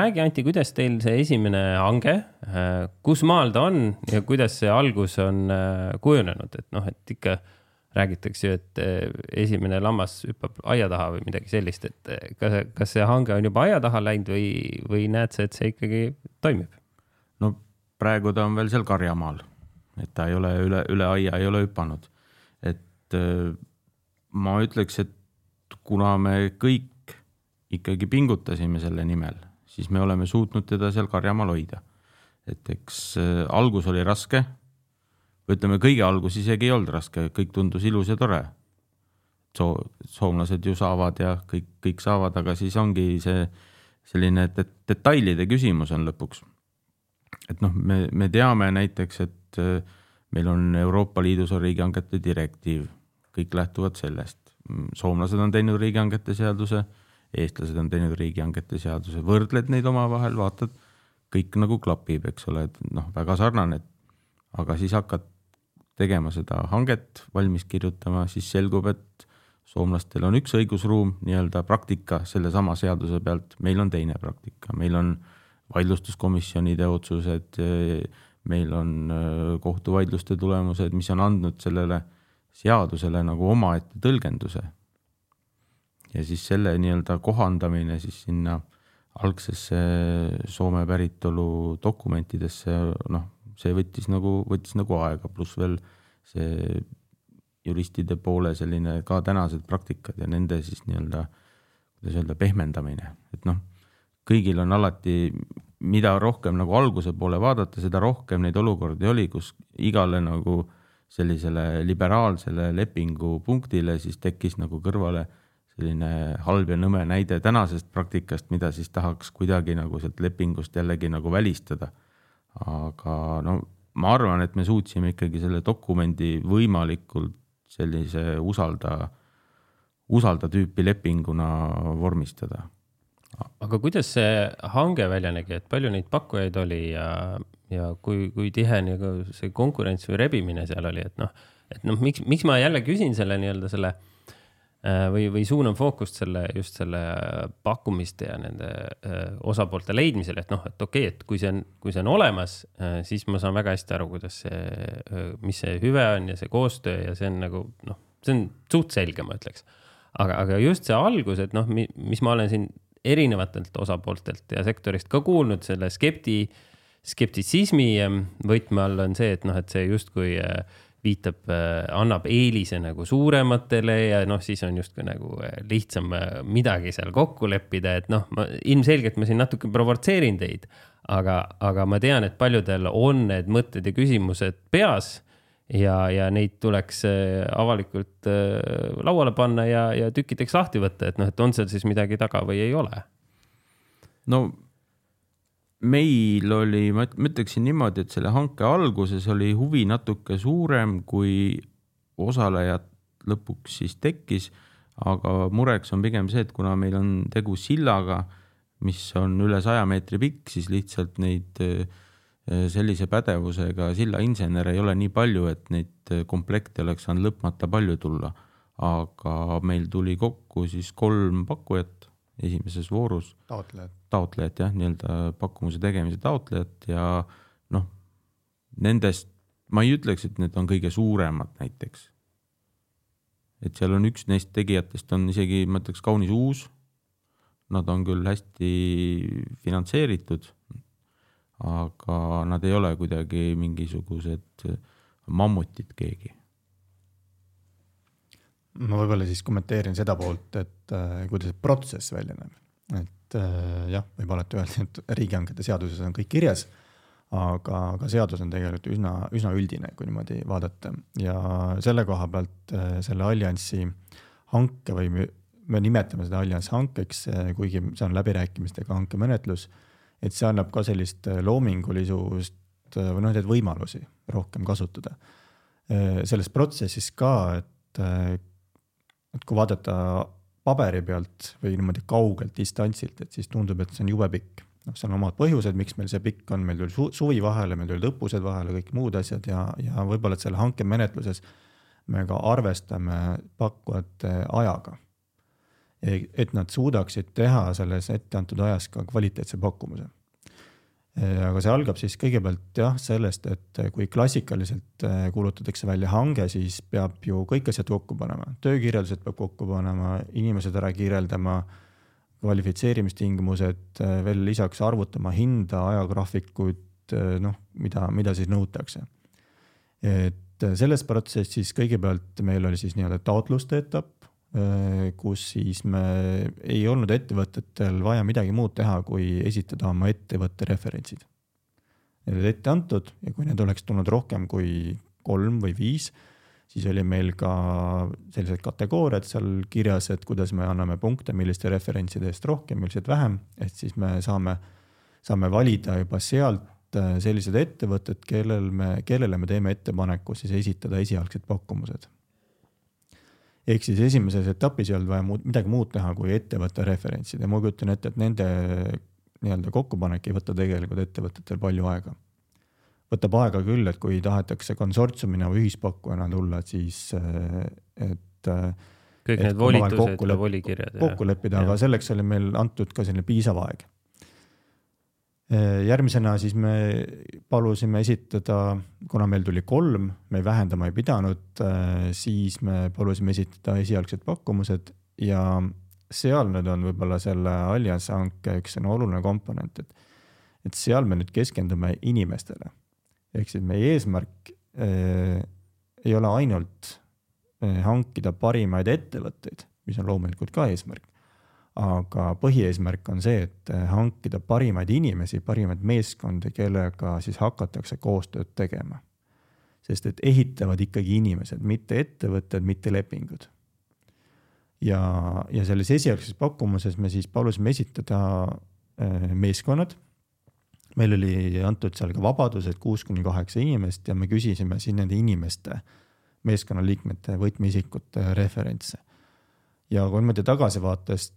räägi, Anti, kuidas teil see esimene hange, äh, kus maal ta on ja kuidas see algus on äh, kujunenud, et noh, et ikka räägitakse ju, et äh, esimene lammas hüppab aia taha või midagi sellist, et kas, kas see hange on juba aia taha läinud või, või näed sa, et see ikkagi toimib? no praegu ta on veel seal Karjamaal et ta ei ole üle, üle aia ei ole hüpanud. et äh, ma ütleks, et kuna me kõik ikkagi pingutasime selle nimel, siis me oleme suutnud teda seal Karjamaal hoida. et eks äh, algus oli raske. ütleme, kõige algus isegi ei olnud raske, kõik tundus ilus ja tore. soo-, soomlased ju saavad ja kõik, kõik saavad, aga siis ongi see selline det detailide küsimus on lõpuks. et noh, me, me teame näiteks, et et äh, meil on Euroopa Liidus on riigihangete direktiiv, kõik lähtuvad sellest. soomlased on teinud riigihangete seaduse, eestlased on teinud riigihangete seaduse, võrdled neid omavahel, vaatad, kõik nagu klapib, eks ole, et noh, väga sarnane. aga siis hakkad tegema seda hanget, valmis kirjutama, siis selgub, et soomlastel on üks õigusruum, nii-öelda praktika sellesama seaduse pealt, meil on teine praktika, meil on vaidlustuskomisjonide otsused, meil on äh, kohtuvaidluste tulemused, mis on andnud sellele seadusele nagu omaette tõlgenduse. ja siis selle nii-öelda kohandamine siis sinna algsesse Soome päritolu dokumentidesse, noh, see võttis nagu, võttis nagu aega, pluss veel see juristide poole selline ka tänased praktikad ja nende siis nii-öelda, kuidas öelda, pehmendamine, et noh, kõigil on alati, mida rohkem nagu alguse poole vaadata, seda rohkem neid olukordi oli, kus igale nagu sellisele liberaalsele lepingupunktile siis tekkis nagu kõrvale selline halb ja nõme näide tänasest praktikast, mida siis tahaks kuidagi nagu sealt lepingust jällegi nagu välistada. aga no ma arvan, et me suutsime ikkagi selle dokumendi võimalikult sellise usalda, usalda tüüpi lepinguna vormistada. Aga kuidas see hange välja nägi, et palju neid pakkujaid oli ja, ja kui, kui tihe nagu see konkurents või rebimine seal oli, et noh, et noh, miks, miks ma jälle küsin selle nii-öelda selle äh, või, või suunan fookust selle, just selle pakkumiste ja nende äh, osapoolte leidmisele, et noh, et okei okay,, et kui see on, kui see on olemas, äh, siis ma saan väga hästi aru, kuidas see, mis see hüve on ja see koostöö ja see on nagu noh, see on suht selge, ma ütleks. aga, aga just see algus, et noh, mis ma olen siin erinevatelt osapooltelt ja sektorist ka kuulnud selle skepti, skeptitsismi võtme all on see, et noh, et see justkui äh, viitab, äh, annab eelise nagu suurematele ja noh, siis on justkui nagu äh, lihtsam midagi seal kokku leppida, et noh, ma ilmselgelt ma siin natuke provotseerin teid, aga, aga ma tean, et paljudel on need mõtted ja küsimused peas ja, ja neid tuleks avalikult lauale panna ja, ja tükkideks lahti võtta, et noh, et on seal siis midagi taga või ei ole? no meil oli, ma ütleksin niimoodi, et selle hanke alguses oli huvi natuke suurem, kui osalejad lõpuks siis tekkis. aga mureks on pigem see, et kuna meil on tegu sillaga, mis on üle saja meetri pikk, siis lihtsalt neid äh, sellise pädevusega sillainsenere ei ole nii palju, et neid komplekte oleks saanud lõpmata palju tulla. aga meil tuli kokku siis kolm pakkujat esimeses voorus. taotlejad. taotlejad jah, nii-öelda pakkumuse tegemise taotlejad ja noh, nendest ma ei ütleks, et need on kõige suuremad näiteks. et seal on üks neist tegijatest on isegi, ma ütleks, kaunis uus. Nad on küll hästi finantseeritud, aga nad ei ole kuidagi mingisugused mammutid keegi ma võib-olla siis kommenteerin seda poolt, et äh, kuidas see protsess välja näeb. et äh, jah, võib alati öelda, et riigihangete seaduses on kõik kirjas, aga, aga seadus on tegelikult üsna, üsna üldine, kui niimoodi vaadata ja selle koha pealt äh, selle alliansi hanke või me, me nimetame seda alliansi hankeks, äh, kuigi see on läbirääkimistega hankemenetlus, et see annab ka sellist äh, loomingulisust äh, või noh, neid võimalusi rohkem kasutada. selles protsessis ka, et et kui vaadata paberi pealt või niimoodi kaugelt distantsilt, et siis tundub, et see on jube pikk. noh, seal on omad põhjused, miks meil see pikk on, meil tuli su suvi vahele, meil tulid õppused vahele, kõik muud asjad ja, ja võib-olla, et selle hankemenetluses me ka arvestame pakkujate ajaga. Et nad suudaksid teha selles etteantud ajas ka kvaliteetse pakkumuse aga see algab siis kõigepealt jah, sellest, et kui klassikaliselt äh, kuulutatakse välja hange, siis peab ju kõik asjad kokku panema, töökirjeldused peab kokku panema, inimesed ära kirjeldama, kvalifitseerimistingimused, äh, veel lisaks arvutama hinda, ajagraafikut, äh, noh, mida, mida siis nõutakse. et selles protsessis kõigepealt meil oli siis nii-öelda taotluste etapp, kus siis me ei olnud ettevõtetel vaja midagi muud teha, kui esitada oma ettevõtte referentsid. Need olid ette antud ja kui need oleks tulnud rohkem kui kolm või viis, siis oli meil ka sellised kategooriad seal kirjas, et kuidas me anname punkte, milliste referentside eest rohkem, millised vähem, et siis me saame, saame valida juba sealt äh, sellised ettevõtted, kellel me, kellele me teeme ettepaneku siis esitada esialgsed pakkumused ehk siis esimeses etapis ei olnud vaja muud, midagi muud teha, kui ettevõtte referentsid ja ma kujutan ette, et nende nii-öelda kokkupanek ei võta tegelikult ettevõtetel palju aega. võtab aega küll, et kui tahetakse konsortsiumina või ühispakkujana tulla, siis, et kõik et need volitused kokku ja volikirjad. kokku leppida, aga selleks oli meil antud ka selline piisav aeg. Järgmisena siis me palusime esitada, kuna meil tuli kolm, me vähendama ei pidanud, siis me palusime esitada esialgsed pakkumused ja seal nüüd on võib-olla selle alliansi hanke üks oluline komponent, et, et seal me nüüd keskendume inimestele. ehk siis meie eesmärk eh, ei ole ainult eh, hankida parimaid ettevõtteid, mis on loomulikult ka eesmärk. Aga põhieesmärk on see, et eh, hankida parimaid inimesi, parimaid meeskondi, kellega siis hakatakse koostööd tegema. sest et ehitavad ikkagi inimesed, mitte ettevõtted, mitte lepingud ja, ja selles esialgses pakkumuses me siis palusime esitada äh, meeskonnad. meil oli antud seal ka vabadused kuus kuni kaheksa inimest ja me küsisime siis nende inimeste, meeskonnaliikmete, võtmeisikute referentse. ja kui niimoodi tagasivaatest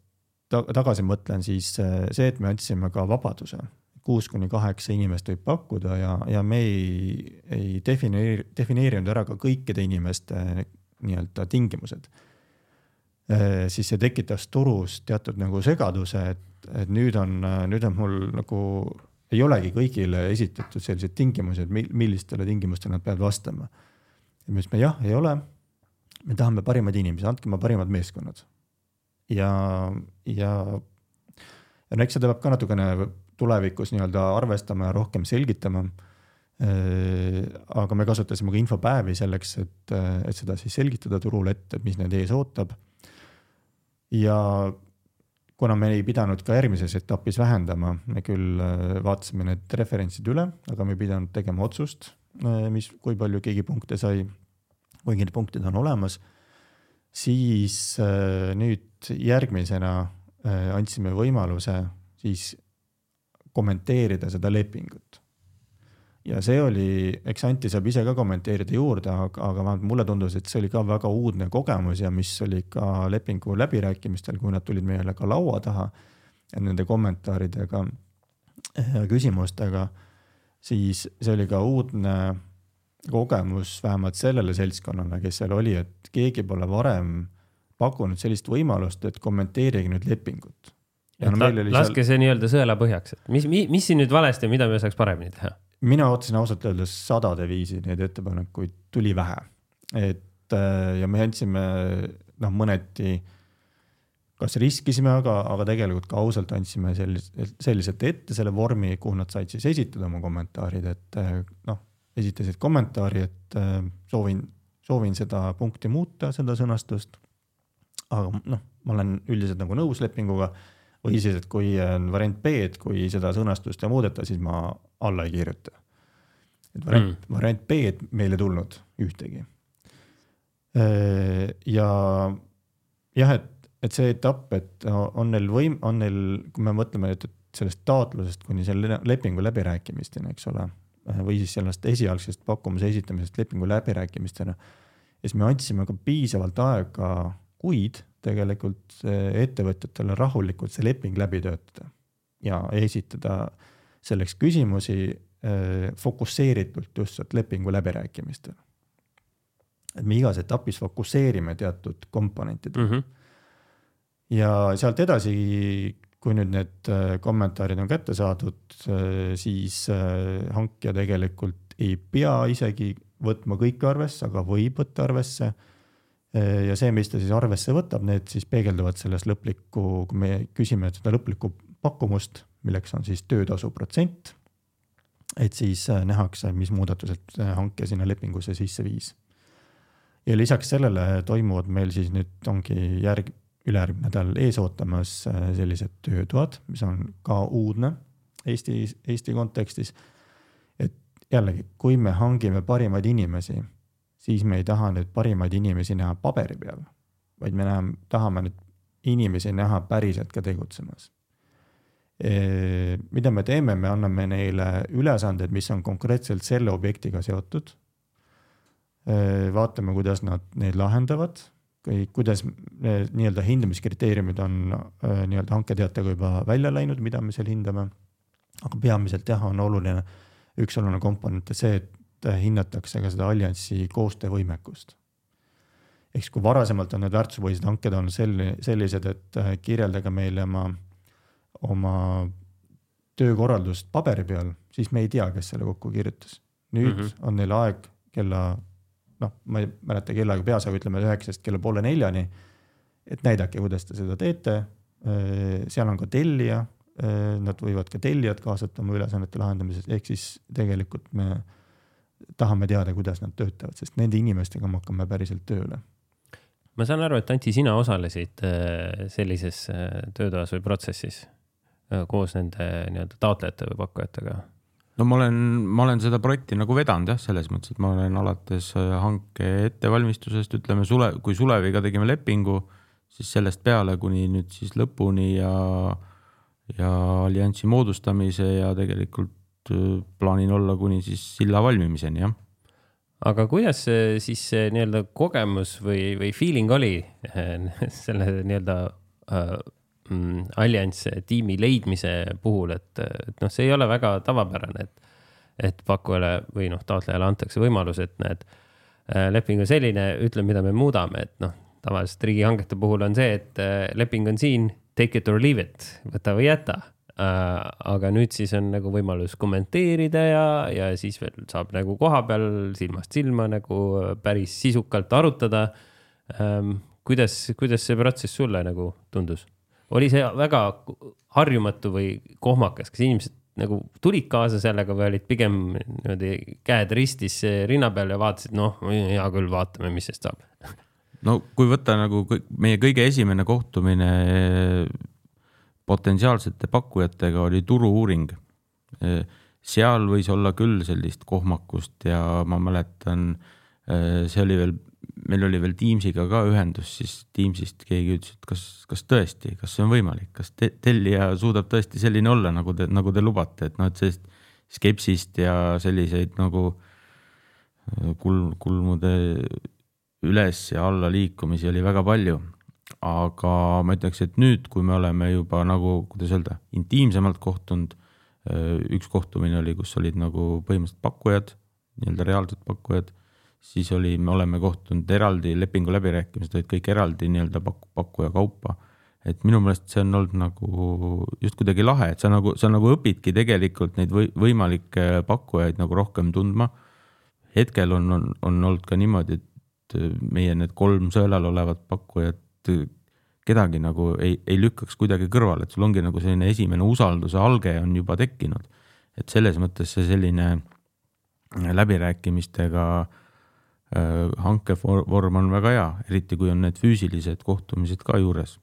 ta,, tagasi mõtlen, siis äh, see, et me andsime ka vabaduse, kuus kuni kaheksa inimest võib pakkuda ja, ja me ei, ei defineeri, defineerinud ära ka kõikide inimeste nii-öelda tingimused Äh, siis see tekitas turus teatud nagu segaduse, et, et nüüd on, nüüd on mul nagu ei olegi kõigile esitatud sellised tingimused, millistele tingimustele nad peavad vastama. ja me ütlesime jah, ei ole. me tahame parimaid inimesi, andke oma parimad meeskonnad. Ja, ja, ja no eks seda peab ka natukene tulevikus nii-öelda arvestama ja rohkem selgitama. Äh, aga me kasutasime ka infopäevi selleks, et, et seda siis selgitada turule ette, et mis neid ees ootab ja kuna me ei pidanud ka järgmises etapis vähendama, me küll äh, vaatasime need referentsid üle, aga me ei pidanud tegema otsust, äh, mis, kui palju keegi punkte sai, kuigi need punktid on olemas, siis äh, nüüd järgmisena andsime võimaluse siis kommenteerida seda lepingut. Ja see oli, eks Anti saab ise ka kommenteerida juurde, aga, aga vähemalt mulle tundus, et see oli ka väga uudne kogemus ja mis oli ka lepingu läbirääkimistel, kui nad tulid meile ka laua taha nende kommentaaridega ja küsimustega, siis see oli ka uudne kogemus vähemalt sellele seltskonnale, kes seal oli, et keegi pole varem pakkunud sellist võimalust, et kommenteerige nüüd lepingut. No la, laske seal... see nii-öelda sõelapõhjaks, et mis, mis, mis siin nüüd valesti on, mida me saaks paremini teha? mina ootasin ausalt öeldes sadade viisi neid ettepanekuid, tuli vähe. et äh, ja me andsime noh, mõneti kas riskisime, aga, aga tegelikult ka ausalt andsime sellise, selliselt ette selle vormi, kuhu nad said siis esitada oma kommentaarid, et äh, noh, esitasid kommentaari, et äh, soovin, soovin seda punkti muuta, seda sõnastust. aga noh, ma olen üldiselt nagu nõus lepinguga või siis, et kui on variant B, et kui seda sõnastust ei muudeta, siis ma alla ei kirjuta. et variant mm., variant B-d meil ei tulnud ühtegi. ja jah, et, et see etapp, et on neil võim-, on neil, kui me mõtleme, et, et sellest taotlusest kuni selle lepingu läbirääkimisteni, eks ole, või siis sellest esialgsest pakkumuse esitamisest lepingu läbirääkimistena, siis me andsime ka piisavalt aega, kuid tegelikult ettevõtjatele rahulikult see leping läbi töötada ja esitada selleks küsimusi äh, fokusseeritult just sealt lepingu läbirääkimistel. et me igas etapis fokusseerime teatud komponentidele mm. -hmm. ja sealt edasi, kui nüüd need äh, kommentaarid on kätte saadud, äh, siis hankija tegelikult ei pea isegi võtma kõike arvesse, aga võib võtta arvesse ja see, mis ta siis arvesse võtab, need siis peegelduvad selles lõplikku, kui me küsime seda lõplikku pakkumust, milleks on siis töötasu protsent. et siis äh, nähakse, mis muudatused äh, hanke sinna lepingusse sisse viis. ja lisaks sellele toimuvad meil siis nüüd ongi järg, ülejärgmine nädal ees ootamas äh, sellised töötoad, mis on ka uudne Eesti, Eesti kontekstis. et jällegi, kui me hangime parimaid inimesi siis me ei taha nüüd parimaid inimesi näha paberi peal, vaid me näeme, tahame nüüd inimesi näha päriselt ka tegutsemas. mida me teeme, me anname neile ülesanded, mis on konkreetselt selle objektiga seotud. vaatame, kuidas nad neid lahendavad kuidas need nii-öelda hindamiskriteeriumid on äh, nii-öelda hanketeatega juba välja läinud, mida me seal hindame. aga peamiselt jah, on oluline, üks oluline komponent see, et hinnatakse ka seda alliansi koostöövõimekust. ehk siis, kui varasemalt on need väärtuspõhised hanked olnud selli-, sellised, et kirjeldage meile oma, oma töökorraldust paberi peal, siis me ei tea, kes selle kokku kirjutas. nüüd mm -hmm. on neil aeg kella noh, ma ei mäleta kellaaega peas, aga ütleme üheksast kella poole neljani. et näidake, kuidas te seda teete. seal on ka tellija, nad võivad ka tellijad kaasata oma ülesannete lahendamises, ehk siis tegelikult me tahame teada, kuidas nad töötavad, sest nende inimestega me hakkame päriselt tööle ma saan aru, et Anti, sina osalesid sellises töötoas või protsessis koos nende nii-öelda taotlejate või pakkujatega no ma olen, ma olen seda projekti nagu vedanud jah, selles mõttes, et ma olen alates äh, hanke ettevalmistusest, ütleme Sule, kui Suleviga tegime lepingu, siis sellest peale kuni nüüd siis lõpuni ja, ja alliansi moodustamise ja tegelikult äh, plaanin olla kuni siis silla valmimiseni, jah. Aga kuidas siis see nii-öelda kogemus või, või feeling oli selle nii-öelda äh, allianss tiimi leidmise puhul, et, et noh, see ei ole väga tavapärane, et, et pakkujale või noh, taotlejale antakse võimalus, et näed, äh, leping on selline, ütle, mida me muudame, et noh, tavaliselt riigihangete puhul on see, et äh, leping on siin, take it or leave it, võta või jäta Uh, aga nüüd siis on nagu võimalus kommenteerida ja, ja siis veel saab nagu kohapeal silmast silma nagu päris sisukalt arutada um,. kuidas, kuidas see protsess sulle nagu tundus? Oli see väga harjumatu või kohmakas, kas inimesed nagu tulid kaasa sellega või olid pigem niimoodi käed ristis rinna peal ja vaatasid, noh, hea küll, vaatame, mis sest saab? no kui võtta nagu meie kõige esimene kohtumine potentsiaalsete pakkujatega oli turu-uuring. seal võis olla küll sellist kohmakust ja ma mäletan, see oli veel meil oli veel Teamsiga ka ühendus, siis Teamsist keegi ütles, et kas, kas tõesti, kas see on võimalik, kas te, tellija suudab tõesti selline olla, nagu te, nagu te lubate, et noh, et sellist skepsist ja selliseid nagu äh, kulm, kulmude üles ja alla liikumisi oli väga palju. aga ma ütleks, et nüüd, kui me oleme juba nagu, kuidas öelda, intiimsemalt kohtunud, äh, üks kohtumine oli, kus olid nagu põhimõtteliselt pakkujad, nii-öelda reaalsed pakkujad siis oli, me oleme kohtunud eraldi, lepingu läbirääkimised olid kõik eraldi nii-öelda pakku, pakkuja kaupa. et minu meelest see on olnud nagu just kuidagi lahe, et sa nagu, sa nagu õpidki tegelikult neid või, võimalikke pakkujaid nagu rohkem tundma. hetkel on, on, on olnud ka niimoodi, et meie need kolm sõelal olevat pakkujat kedagi nagu ei, ei lükkaks kuidagi kõrvale, et sul ongi nagu selline esimene usalduse alge on juba tekkinud. et selles mõttes see selline läbirääkimistega äh, hankevorm on väga hea, eriti kui on need füüsilised kohtumised ka juures.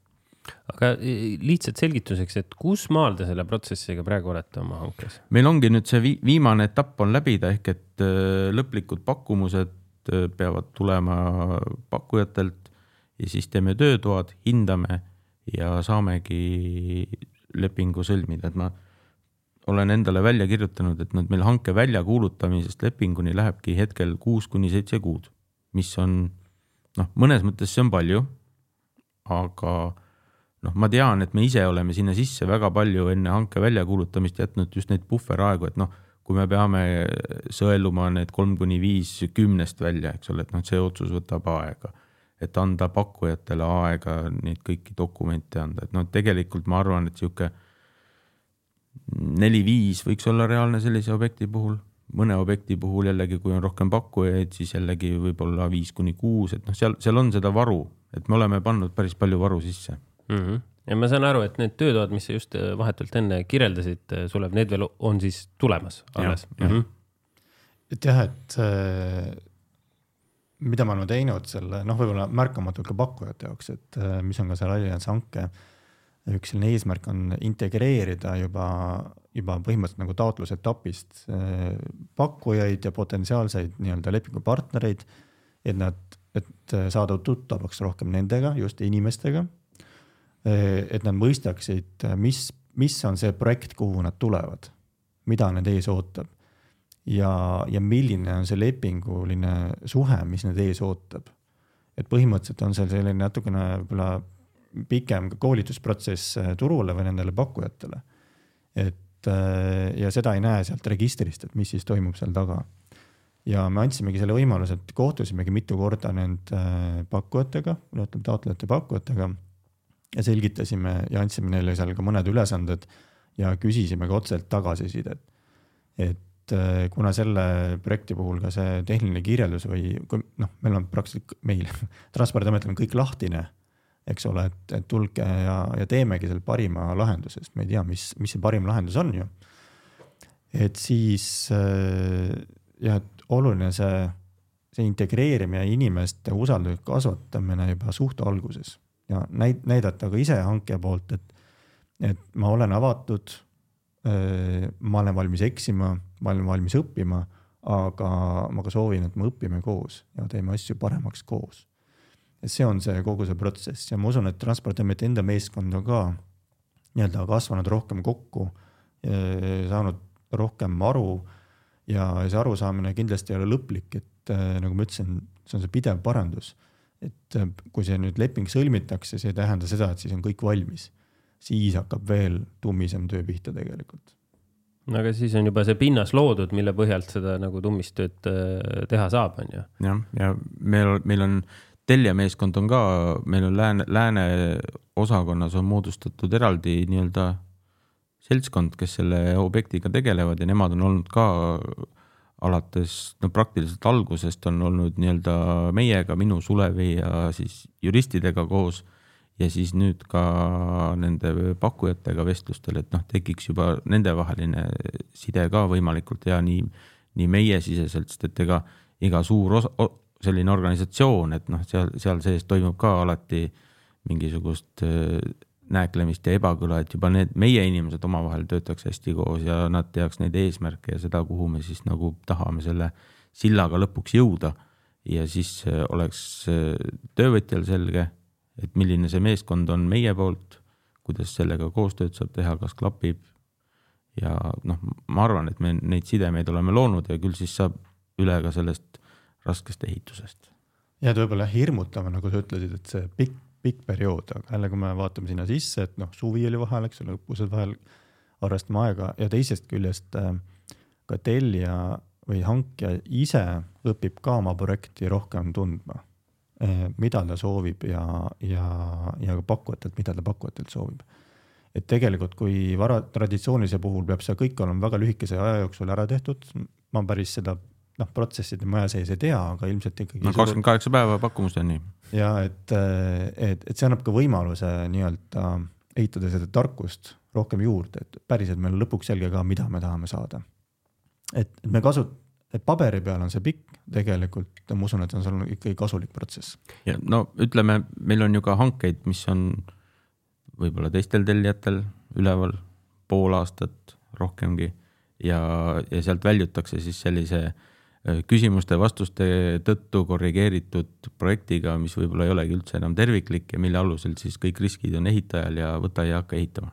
aga e, lihtsalt selgituseks, et kus maal te selle protsessiga praegu olete oma hankes? meil ongi nüüd see viimane etapp on läbida, ehk et äh, lõplikud pakkumused äh, peavad tulema pakkujatelt ja siis teeme töötoad, hindame ja saamegi lepingu sõlmida, et ma olen endale välja kirjutanud, et nüüd meil hanke väljakuulutamisest lepinguni lähebki hetkel kuus kuni seitse kuud, mis on noh, mõnes mõttes see on palju. aga noh, ma tean, et me ise oleme sinna sisse väga palju enne hanke väljakuulutamist jätnud just neid puhveraegu, et noh, kui me peame sõeluma need kolm kuni viis kümnest välja, eks ole, et noh, see otsus võtab aega et anda pakkujatele aega neid kõiki dokumente anda, et noh, tegelikult ma arvan, et sihuke neli-viis võiks olla reaalne sellise objekti puhul, mõne objekti puhul jällegi, kui on rohkem pakkujaid, siis jällegi võib-olla viis kuni kuus, et noh, seal, seal on seda varu, et me oleme pannud päris palju varu sisse mm. -hmm. ja ma saan aru, et need töötoad, mis sa just äh, vahetult enne kirjeldasid, äh, Sulev, need veel on siis tulemas alles? Mm -hmm. et jah, et äh, mida me oleme teinud selle, noh, võib-olla märkamatult ka pakkujate jaoks, et mis on ka seal Allianz hanke äh, üks selline eesmärk on integreerida juba, juba põhimõtteliselt nagu taotlusetapist äh, pakkujaid ja potentsiaalseid nii-öelda lepingupartnereid, et nad, et saada tuttavaks rohkem nendega, just inimestega. Äh, et nad mõistaksid, mis, mis on see projekt, kuhu nad tulevad, mida neid ees ootab ja, ja milline on see lepinguline suhe, mis neid ees ootab et põhimõtteliselt on seal selline natukene võib-olla pikem koolitusprotsess äh, turule või nendele pakkujatele. et äh, ja seda ei näe sealt registrist, et mis siis toimub seal taga. ja me andsimegi selle võimaluse, et kohtusimegi mitu korda nende pakkujatega, ütleme taotlejate pakkujatega ja selgitasime ja andsime neile seal ka mõned ülesanded ja küsisime ka otseselt tagasisidet. et äh, kuna selle projekti puhul ka see tehniline kirjeldus või noh, meil on praktiliselt meil transpordiametil on kõik lahtine, eks ole, et, et tulge ja, ja teemegi selle parima lahenduse, sest me ei tea, mis, mis see parim lahendus on ju. et siis äh, jah, et oluline see, see integreerimine, inimeste usalduse kasvatamine juba suht alguses ja näid-, näidata ka ise hankija poolt, et et ma olen avatud. ma olen valmis eksima, ma olen valmis õppima, aga ma ka soovin, et me õpime koos ja teeme asju paremaks koos. Et see on see kogu see protsess ja ma usun, et Transpordiameti enda meeskond on ka nii-öelda kasvanud rohkem kokku, saanud rohkem aru ja see arusaamine kindlasti ei ole lõplik, et nagu ma ütlesin, see on see pidev parandus. et kui see nüüd leping sõlmitakse, see ei tähenda seda, et siis on kõik valmis siis hakkab veel tummisem töö pihta tegelikult. no aga siis on juba see pinnas loodud, mille põhjalt seda nagu tummist tööd teha saab, on ju. jah, ja meil, meil on teljemeeskond on ka, meil on lääne, lääne osakonnas on moodustatud eraldi nii-öelda seltskond, kes selle objektiga tegelevad ja nemad on olnud ka alates no praktiliselt algusest on olnud nii-öelda meiega, minu, Sulevi ja siis juristidega koos ja siis nüüd ka nende pakkujatega vestlustel, et noh, tekiks juba nendevaheline side ka võimalikult hea nii, nii meiesiseselt, sest et ega iga suur osa, selline organisatsioon, et noh, seal, seal sees toimub ka alati mingisugust äh, nääklemist ja ebakõla, et juba need meie inimesed omavahel töötaks hästi koos ja nad teaks neid eesmärke ja seda, kuhu me siis nagu tahame selle sillaga lõpuks jõuda. ja siis äh, oleks äh, töövõtjal selge et milline see meeskond on meie poolt, kuidas sellega koostööd saab teha, kas klapib. ja noh, ma arvan, et me neid sidemeid oleme loonud ja küll siis saab üle ka sellest raskest ehitusest. ja et võib-olla hirmutav, nagu sa ütlesid, et see pikk, pikk periood, aga jälle, kui me vaatame sinna sisse, et noh, suvi oli vahel, eks ole, õppused vahel, arvestame aega ja teisest küljest äh, ka tellija või hankija ise õpib ka oma projekti rohkem tundma Eh, mida ta soovib ja, ja, ja ka pakkujatelt, mida ta pakkujatelt soovib. et tegelikult, kui vara, traditsioonilise puhul peab see kõik olema väga lühikese aja jooksul ära tehtud, ma päris seda noh, protsesside maja sees ei tea, aga ilmselt ikkagi. no kakskümmend kaheksa päeva pakkumuseni. ja et, et, et see annab ka võimaluse nii-öelda ehitada seda tarkust rohkem juurde, et päriselt meil on lõpuks selge ka, mida me tahame saada. et me kasut-, et paberi peal on see pikk, tegelikult ma usun, et on seal ikkagi kasulik protsess. ja no ütleme, meil on ju ka hankeid, mis on võib-olla teistel tellijatel üleval pool aastat rohkemgi ja, ja sealt väljutakse siis sellise äh, küsimuste-vastuste tõttu korrigeeritud projektiga, mis võib-olla ei olegi üldse enam terviklik ja mille alusel siis kõik riskid on ehitajal ja võta ja hakka ehitama.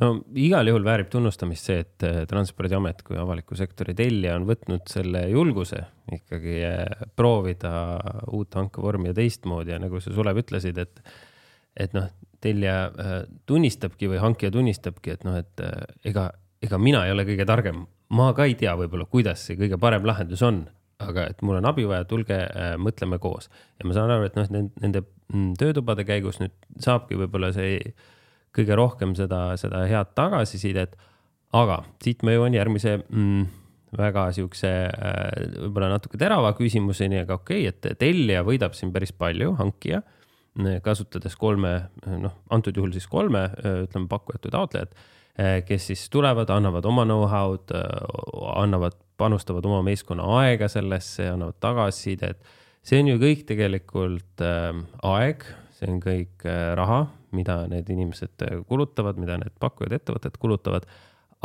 No igal juhul väärib tunnustamist see, et äh, Transpordiamet kui avaliku sektori tellija on võtnud selle julguse ikkagi äh, proovida uut hankevormi ja teistmoodi ja nagu sa, Sulev, ütlesid, et, et noh, tellija äh, tunnistabki või hankija tunnistabki, et noh, et ega, ega mina ei ole kõige targem, ma ka ei tea võib-olla, kuidas see kõige parem lahendus on, aga et mul on abi vaja, tulge äh, mõtleme koos. ja ma saan aru, et noh, nende, mm, töötubade käigus nüüd saabki võib-olla see kõige rohkem seda, seda head tagasisidet. aga siit ma jõuan järgmise mm, väga siukse äh, võib-olla natuke terava küsimuseni, aga okei okay,, et tellija võidab siin päris palju, hankija, kasutades kolme, noh, antud juhul siis kolme, ütleme, pakkujat või taotlejat, kes siis tulevad, annavad oma know-how'd, äh, annavad, panustavad oma meeskonna aega sellesse, annavad tagasisidet. see on ju kõik tegelikult äh, aeg, see on kõik raha mida need inimesed kulutavad, mida need pakkujad, ettevõtted kulutavad.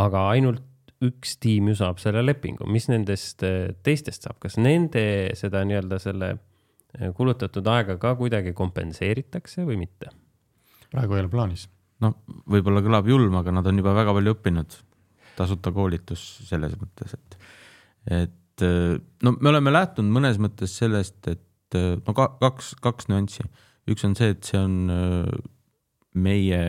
aga ainult üks tiim ju saab selle lepingu, mis nendest eh, teistest saab, kas nende seda nii-öelda selle eh, kulutatud aega ka kuidagi kompenseeritakse või mitte? praegu ei ole plaanis. No võib-olla kõlab julm, aga nad on juba väga palju õppinud. tasuta koolitus selles mõttes, et, et eh, no me oleme lähtunud mõnes mõttes sellest, et et no ka, kaks, kaks nüanssi. üks on see, et see on meie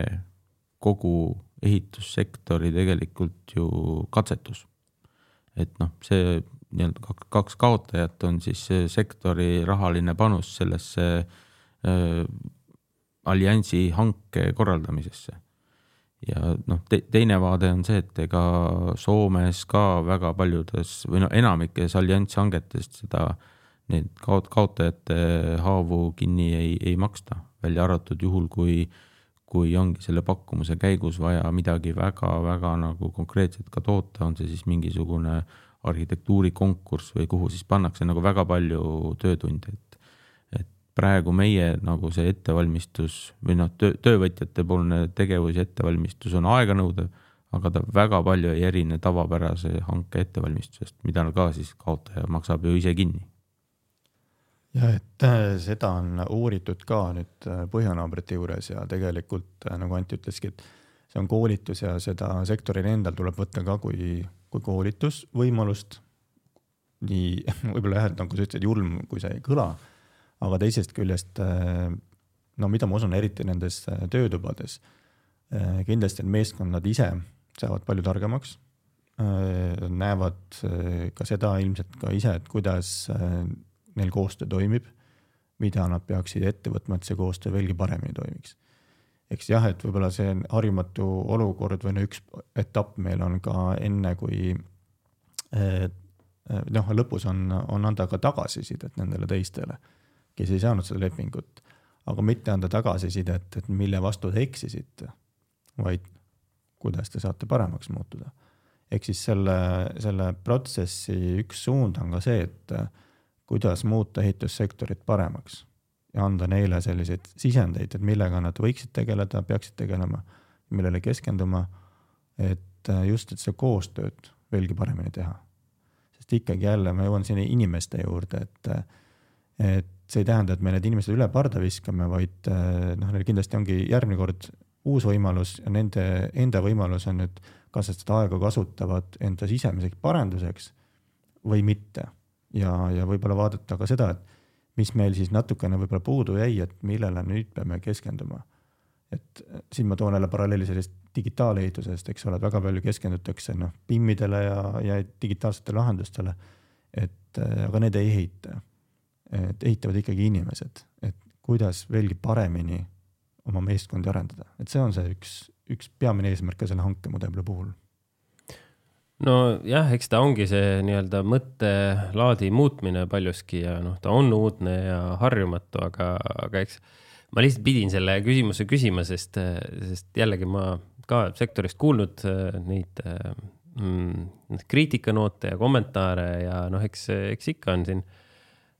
kogu ehitussektori tegelikult ju katsetus. et noh, see nii-öelda kaks, kaotajat on siis sektori rahaline panus sellesse äh, alliansi hanke korraldamisesse. ja noh te,, teine vaade on see, et ega Soomes ka väga paljudes või no enamikes allianshangetest seda, need kaot-, kaotajate haavu kinni ei, ei maksta, välja arvatud juhul, kui kui ongi selle pakkumise käigus vaja midagi väga-väga nagu konkreetset ka toota, on see siis mingisugune arhitektuurikonkurss või kuhu siis pannakse nagu väga palju töötunde, et praegu meie nagu see ettevalmistus või noh, töö, töövõtjate poolne tegevus ja ettevalmistus on aeganõudev, aga ta väga palju ei erine tavapärase hanke ettevalmistusest, mida ka siis kaotaja maksab ju ise kinni ja et äh, seda on uuritud ka nüüd äh, põhjanaabrite juures ja tegelikult äh, nagu Anti ütleski, et see on koolitus ja seda sektoril endal tuleb võtta ka kui kui koolitusvõimalust. nii võib-olla jah, et nagu sa ütlesid, julm, kui see ei kõla, aga teisest küljest äh, no mida ma usun, eriti nendes äh, töötubades, äh, kindlasti need meeskonnad ise saavad palju targemaks, näevad ka seda ilmselt ka ise, et kuidas neil koostöö toimib, mida nad peaksid ette võtma, et see koostöö veelgi paremini toimiks. Eks jah, et võib-olla see on harjumatu olukord või no üks etapp meil on ka enne, kui eh, noh, lõpus on, on anda ka tagasisidet nendele teistele, kes ei saanud seda lepingut, aga mitte anda tagasisidet, et mille vastu te eksisite, vaid kuidas te saate paremaks muutuda. ehk siis selle, selle protsessi üks suund on ka see, et kuidas muuta ehitussektorit paremaks ja anda neile selliseid sisendeid, et millega nad võiksid tegeleda, peaksid tegelema, millele keskenduma, et just, et seda koostööd veelgi paremini teha. sest ikkagi jälle ma jõuan sinna inimeste juurde, et, et see ei tähenda, et me need inimesed üle parda viskame, vaid äh, noh, neil kindlasti ongi järgmine kord uus võimalus ja nende enda võimalus on nüüd, kas nad seda aega kasutavad enda sisemiseks parenduseks või mitte. ja, ja võib-olla vaadata ka seda, et mis meil siis natukene võib-olla puudu jäi, et millele nüüd peame keskenduma. et äh, siin ma toon jälle paralleeli sellest digitaalehitusest, eks ole, et väga palju keskendutakse noh, PIM-idele ja, ja digitaalsetele lahendustele. et äh, aga need ei ehita. Et ehitavad ikkagi inimesed, et kuidas veelgi paremini oma meeskondi arendada, et see on see üks, üks peamine eesmärk ka selle hankemudeli puhul. Nojah, eks ta ongi see nii-öelda mõttelaadi muutmine paljuski ja noh, ta on uudne ja harjumatu, aga, aga eks ma lihtsalt pidin selle küsimuse küsima, sest, sest jällegi ma ka sektorist kuulnud äh, neid mm, kriitikanoote ja kommentaare ja noh, eks, eks ikka on siin äh,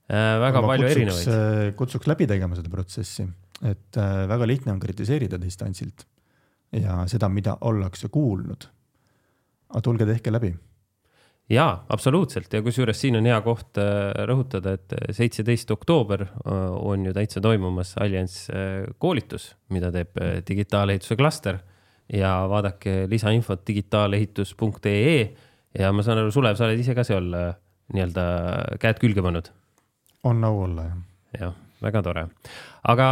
väga ma palju kutsuks, erinevaid. Äh, kutsuks läbi tegema seda protsessi, et väga lihtne on kritiseerida distantsilt ja seda, mida ollakse kuulnud aga tulge tehke läbi. jaa, absoluutselt ja kusjuures siin on hea koht äh, rõhutada, et seitseteist oktoober äh, on ju täitsa toimumas Allianz äh, koolitus, mida teeb digitaalehituse klaster ja vaadake lisainfot digitaalehitus.ee ja ma saan aru, Sulev, sa oled ise ka seal nii-öelda käed külge pannud? On au olla, jah. jah, väga tore. aga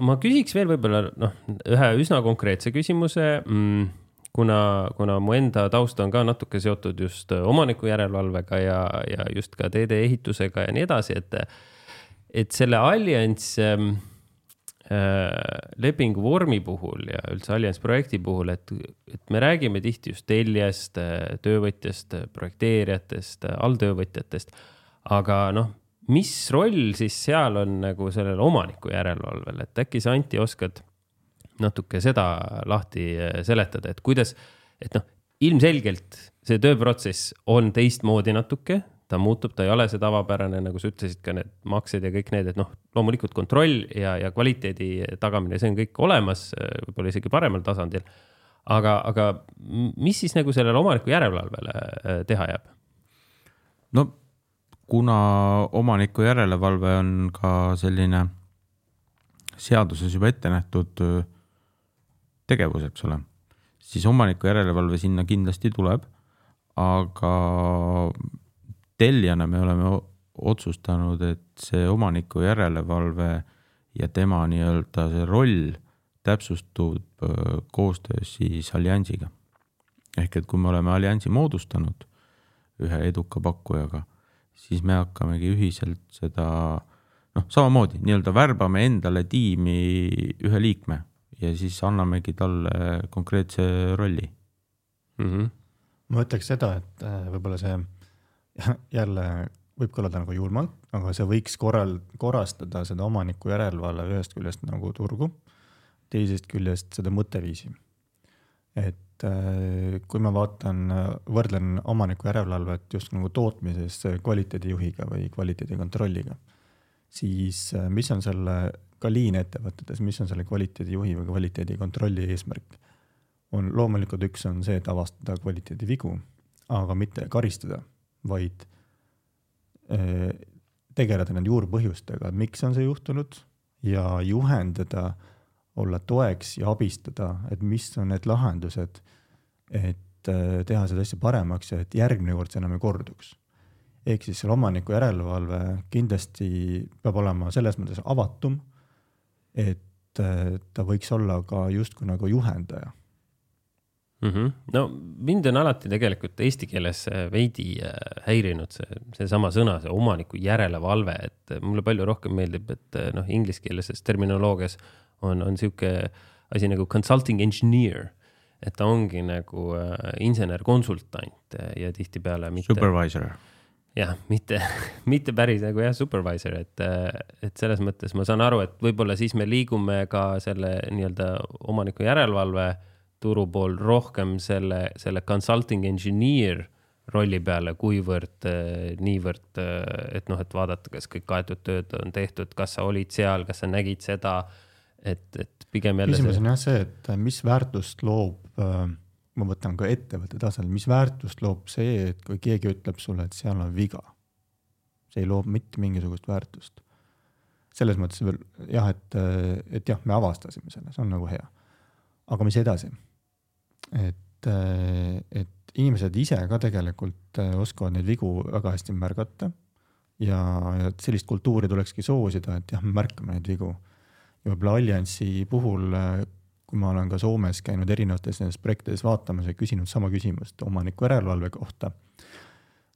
ma küsiks veel võib-olla noh, ühe üsna konkreetse küsimuse mm, kuna, kuna mu enda taust on ka natuke seotud just omaniku järelevalvega ja, ja just ka teede ehitusega ja nii edasi, et, et selle Allianz ähm, äh, lepingu vormi puhul ja üldse Allianz projekti puhul, et, et me räägime tihti just tellijast, töövõtjast, projekteerijatest, alltöövõtjatest. aga noh, mis roll siis seal on nagu sellel omaniku järelevalvel, et äkki sa, Anti, oskad natuke seda lahti eh, seletada, et kuidas, et noh, ilmselgelt see tööprotsess on teistmoodi natuke, ta muutub, ta ei ole see tavapärane, nagu sa ütlesid, ka need maksed ja kõik need, et noh, loomulikult kontroll ja, ja kvaliteedi tagamine, see on kõik olemas, eh, võib-olla isegi paremal tasandil. aga, aga mis siis nagu sellele omaniku järelevalvele eh, teha jääb? no kuna omaniku järelevalve on ka selline seaduses juba ette nähtud tegevus, eks ole, siis omaniku järelevalve sinna kindlasti tuleb. aga tellijana me oleme otsustanud, et see omaniku järelevalve ja tema nii-öelda see roll täpsustub koostöös siis alliansiga. ehk et kui me oleme alliansi moodustanud ühe eduka pakkujaga, siis me hakkamegi ühiselt seda noh, samamoodi nii-öelda värbame endale tiimi ühe liikme ja siis annamegi talle konkreetse rolli mm. -hmm. ma ütleks seda, et äh, võib-olla see jälle võib kõlada nagu julmalt, aga see võiks korral, korrastada seda omaniku järelevalve ühest küljest nagu turgu teisest küljest seda mõtteviisi. et kui ma vaatan, võrdlen omaniku järelevalvet just nagu tootmises kvaliteedijuhiga või kvaliteedikontrolliga, siis äh, mis on selle, ka liinettevõtetes, mis on selle kvaliteedijuhi või kvaliteedikontrolli eesmärk? on loomulikult üks on see, et avastada kvaliteedivigu, aga mitte karistada, vaid äh, tegeleda nende juurpõhjustega, miks on see juhtunud ja juhendada äh, olla toeks ja abistada, et mis on need lahendused, et äh, teha seda asja paremaks ja et järgmine kord see enam ei korduks. ehk siis selle omaniku järelevalve kindlasti peab olema selles mõttes avatum, et äh, ta võiks olla ka justkui nagu juhendaja mm. -hmm. no mind on alati tegelikult eesti keeles veidi äh, häirinud see, seesama sõna, see omaniku järelevalve, et mulle palju rohkem meeldib, et noh, ingliskeelses terminoloogias on, on sihuke asi nagu consulting engineer et ta ongi nagu äh, insener-konsultant ja tihtipeale mitte. Supervisor. jah, mitte, mitte päris nagu jah, supervisor, et, äh, et selles mõttes ma saan aru, et võib-olla siis me liigume ka selle nii-öelda omaniku järelevalve turu pool rohkem selle, selle consulting engineer rolli peale, kuivõrd äh, niivõrd, äh, et noh, et vaadata, kas kõik kaetud tööd on tehtud, kas sa olid seal, kas sa nägid seda et, et pigem jälle. küsimus on jah see, et mis väärtust loob, äh, ma võtan ka ettevõtte tasemel, mis väärtust loob see, et kui keegi ütleb sulle, et seal on viga. see ei loo mitte mingisugust väärtust. selles mõttes veel jah, et, et jah, me avastasime selle, see on nagu hea. aga mis edasi? Et, et inimesed ise ka tegelikult oskavad neid vigu väga hästi märgata ja, ja sellist kultuuri tulekski soosida, et jah, me märkame neid vigu. Ja võib-olla Alliansi puhul, äh, kui ma olen ka Soomes käinud erinevates nendes projektides vaatamas ja küsinud sama küsimust omaniku järelevalve kohta,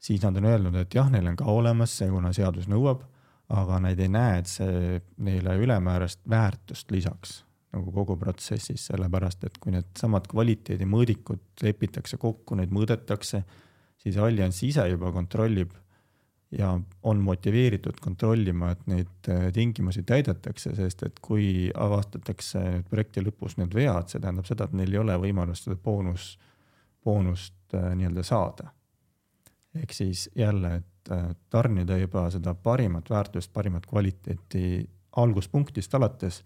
siis nad on öelnud, et jah, neil on ka olemas see, kuna seadus nõuab, aga nad ei näe, et see neile ülemäärast väärtust lisaks nagu kogu protsessis, sellepärast et kui needsamad kvaliteedimõõdikud lepitakse kokku, neid mõõdetakse, siis Allianz ise juba kontrollib ja on motiveeritud kontrollima, et neid äh, tingimusi täidetakse, sest et kui avastatakse projekti lõpus need vead, see tähendab seda, et neil ei ole võimalust seda boonus, boonust äh, nii-öelda saada. ehk siis jälle, et äh, tarnida juba seda parimat väärtust, parimat kvaliteeti alguspunktist alates,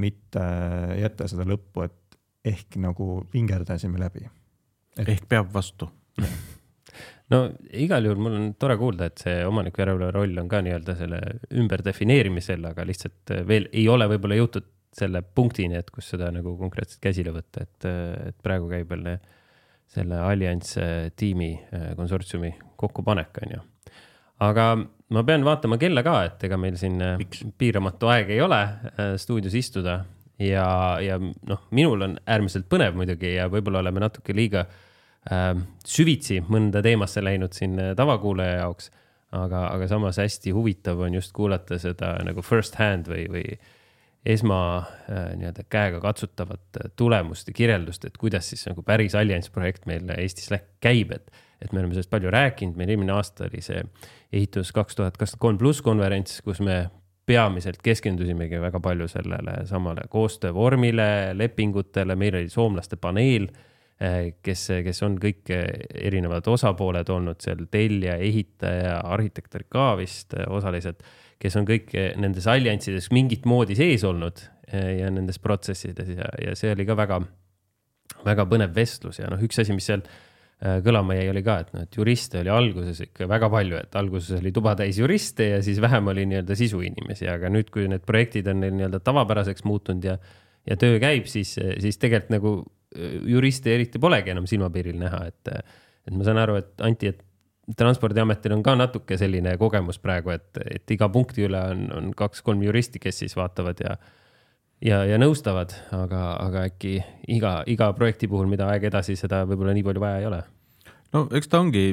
mitte jätta seda lõppu, et ehk nagu vingerdasime läbi. ehk peab vastu no igal juhul mul on tore kuulda, et see omaniku järelevalve roll on ka nii-öelda selle ümberdefineerimisel, aga lihtsalt veel ei ole võib-olla jõutud selle punktini, et kus seda nagu konkreetselt käsile võtta, et, et praegu käib veel selle allianss tiimi konsortsiumi kokkupanek, on ju. aga ma pean vaatama kella ka, et ega meil siin Miks? piiramatu aeg ei ole stuudios istuda ja, ja noh, minul on äärmiselt põnev muidugi ja võib-olla oleme natuke liiga äh, äh, süvitsi mõnda teemasse läinud siin äh, tavakuulaja jaoks. aga, aga samas hästi huvitav on just kuulata seda nagu first hand või, või esma äh, nii-öelda käega katsutavat äh, tulemust ja kirjeldust, et kuidas siis nagu päris allianss projekt meil Eestis käib, et, et me oleme sellest palju rääkinud, meil eelmine aasta oli see ehitus kaks tuhat kakskümmend kolm pluss konverents, kus me peamiselt keskendusimegi väga palju sellele samale koostöövormile, lepingutele, meil oli soomlaste paneel Äh, kes, kes on kõik äh, erinevad osapooled olnud seal, tellija, ehitaja, arhitekter ka vist äh, osaliselt, kes on kõik nendes allianssides mingit moodi sees olnud ja nendes protsessides. Ja, ja see oli ka väga, väga põnev vestlus. Ja noh, üks asi, mis seal kõlama jäi, oli ka, et noh, et juriste oli alguses ikka väga palju, et alguses oli tuba täis juriste ja siis vähem oli nii-öelda sisuinimesi, aga nüüd, kui need projektid on neil nii-öelda tavapäraseks muutunud ja, ja töö käib, siis, siis tegelikult nagu juriste eriti polegi enam silmapiiril näha, et, et ma saan aru, et Anti, et transpordiametil on ka natuke selline kogemus praegu, et, et iga punkti üle on, on kaks-kolm juristi, kes siis vaatavad ja ja, ja nõustavad, aga, aga äkki iga, iga projekti puhul, mida aeg edasi, seda võib-olla nii palju vaja ei ole. no eks ta ongi,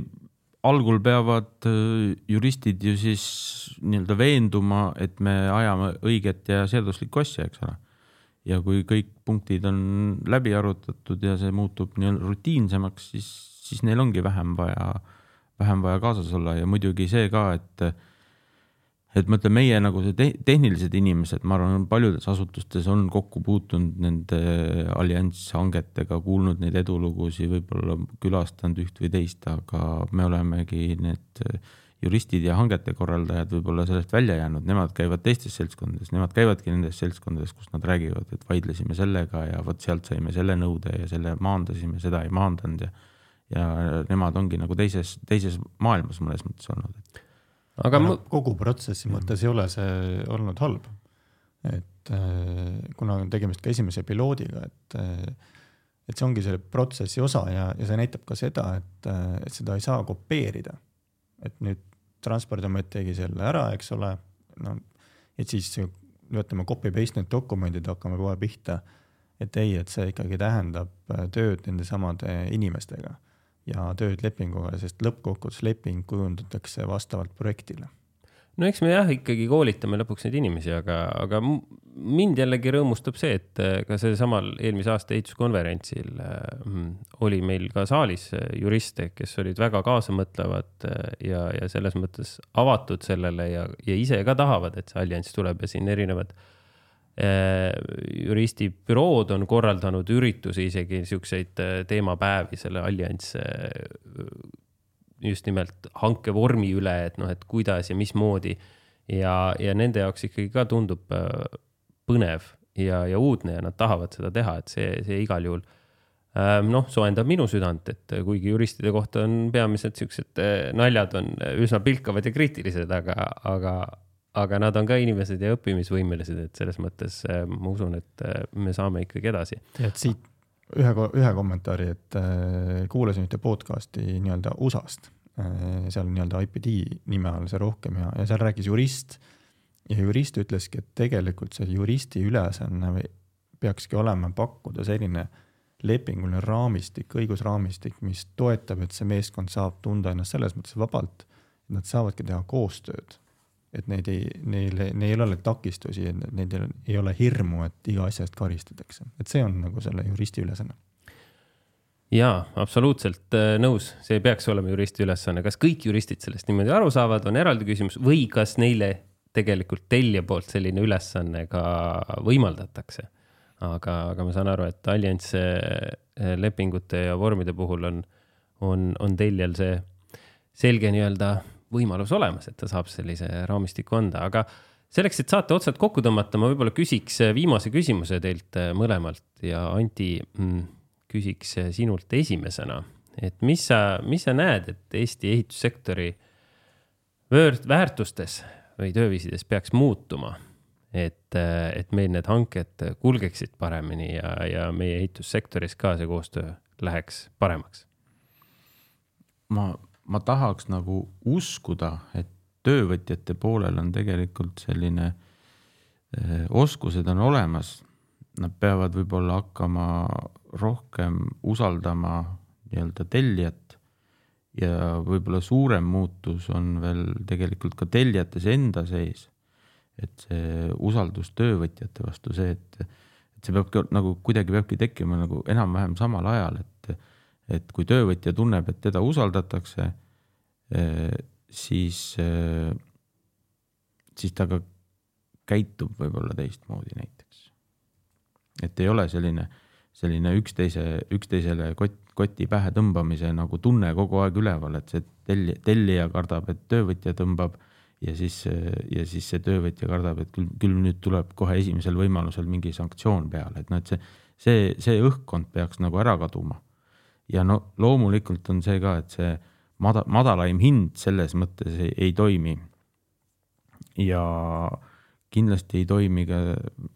algul peavad äh, juristid ju siis nii-öelda veenduma, et me ajame õiget ja seaduslikku asja, eks ole. ja kui kõik punktid on läbi arutatud ja see muutub nii-öelda rutiinsemaks, siis, siis neil ongi vähem vaja, vähem vaja kaasas olla ja muidugi see ka, et et ma ütlen, meie nagu see te tehnilised inimesed, ma arvan, paljudes asutustes on kokku puutunud nende allianss hangetega, kuulnud neid edulugusid, võib-olla külastanud üht või teist, aga me olemegi need juristid ja hangete korraldajad võib-olla sellest välja jäänud, nemad käivad teistes seltskondades, nemad käivadki nendes seltskondades, kus nad räägivad, et vaidlesime sellega ja vot sealt saime selle nõude ja selle maandasime, seda ei maandanud ja ja nemad ongi nagu teises, teises maailmas mõnes mõttes olnud, aga no, kogu protsessi mõttes ei ole see olnud halb. et äh, kuna on tegemist ka esimese piloodiga, et, äh, et see ongi selle protsessi osa ja, ja see näitab ka seda, et, äh, et seda ei saa kopeerida. et nüüd Transpordiamet tegi selle ära, eks ole, no et siis ütleme copy paste need dokumendid, hakkame kohe pihta. et ei, et see ikkagi tähendab tööd nende samade inimestega ja tööd lepinguga, sest lõppkokkuvõttes leping kujundatakse vastavalt projektile. no eks me jah, ikkagi koolitame lõpuks neid inimesi, aga, aga mind jällegi rõõmustab see, et äh, ka seesamal eelmise aasta ehituskonverentsil äh, oli meil ka saalis äh, juriste, kes olid väga kaasamõtlevad ja, ja selles mõttes avatud sellele ja, ja ise ka tahavad, et see allianss tuleb ja siin erinevad Äh, juristibürood on korraldanud üritusi, isegi niisuguseid äh, teemapäevi selle allianss äh, just nimelt hankevormi üle, et noh, et kuidas ja mismoodi. ja, ja nende jaoks ikkagi ka tundub põnev ja, ja uudne ja nad tahavad seda teha, et see, see igal juhul noh, soojendab minu südant, et kuigi juristide kohta on peamiselt siuksed naljad on üsna pilkavad ja kriitilised, aga, aga, aga nad on ka inimesed ja õppimisvõimelised, et selles mõttes äh, ma usun, et äh, me saame ikkagi edasi. et siit ühe, ühe kommentaari, et äh, kuulasin ühte podcast'i nii-öelda USA-st. Äh,, seal nii-öelda IPD nime all see rohkem ja, ja seal rääkis jurist. Ja jurist ütleski, et tegelikult see juristi ülesanne peakski olema pakkuda selline lepinguline raamistik, õigusraamistik, mis toetab, et see meeskond saab tunda ennast selles mõttes vabalt, et nad saavadki teha koostööd et neid ei, neil, neil ei ole takistusi, neil ei ole hirmu, et iga asja eest karistatakse, et see on nagu selle juristi ülesanne. jaa, absoluutselt äh, nõus, see peaks olema juristi ülesanne, kas kõik juristid sellest niimoodi aru saavad, on eraldi küsimus või kas neile tegelikult tellija poolt selline ülesanne ka võimaldatakse. aga, aga ma saan aru, et allianss äh, lepingute ja vormide puhul on, on, on tellijal see selge nii-öelda võimalus olemas, et ta saab sellise raamistiku anda, aga selleks, et saate otsad kokku tõmmata, ma võib-olla küsiks viimase küsimuse teilt äh, mõlemalt ja Anti mm, küsiks äh, sinult esimesena, et mis sa, mis sa näed, et Eesti ehitussektori väärtustes või tööviisides peaks muutuma, et, äh, et meil need hanked kulgeksid paremini ja, ja meie ehitussektoris ka see koostöö läheks paremaks? ma ma tahaks nagu uskuda, et töövõtjate poolel on tegelikult selline eh, oskused on olemas. Nad peavad võib-olla hakkama rohkem usaldama nii-öelda tellijat ja võib-olla suurem muutus on veel tegelikult ka tellijates enda sees. et see usaldus töövõtjate vastu, see, et, et see peabki nagu kuidagi peabki tekkima nagu enam-vähem samal ajal, et et kui töövõtja tunneb, et teda usaldatakse, eh, siis, eh, siis ta ka käitub võib-olla teistmoodi näiteks. et ei ole selline, selline üksteise, üksteisele kott, koti pähe tõmbamise nagu tunne kogu aeg üleval, et see tellija, tellija kardab, et töövõtja tõmbab ja siis, ja siis see töövõtja kardab, et küll, küll nüüd tuleb kohe esimesel võimalusel mingi sanktsioon peale, et noh, et see, see, see õhkkond peaks nagu ära kaduma ja no loomulikult on see ka, et see mada-, madalaim hind selles mõttes ei, ei toimi. ja kindlasti ei toimi ka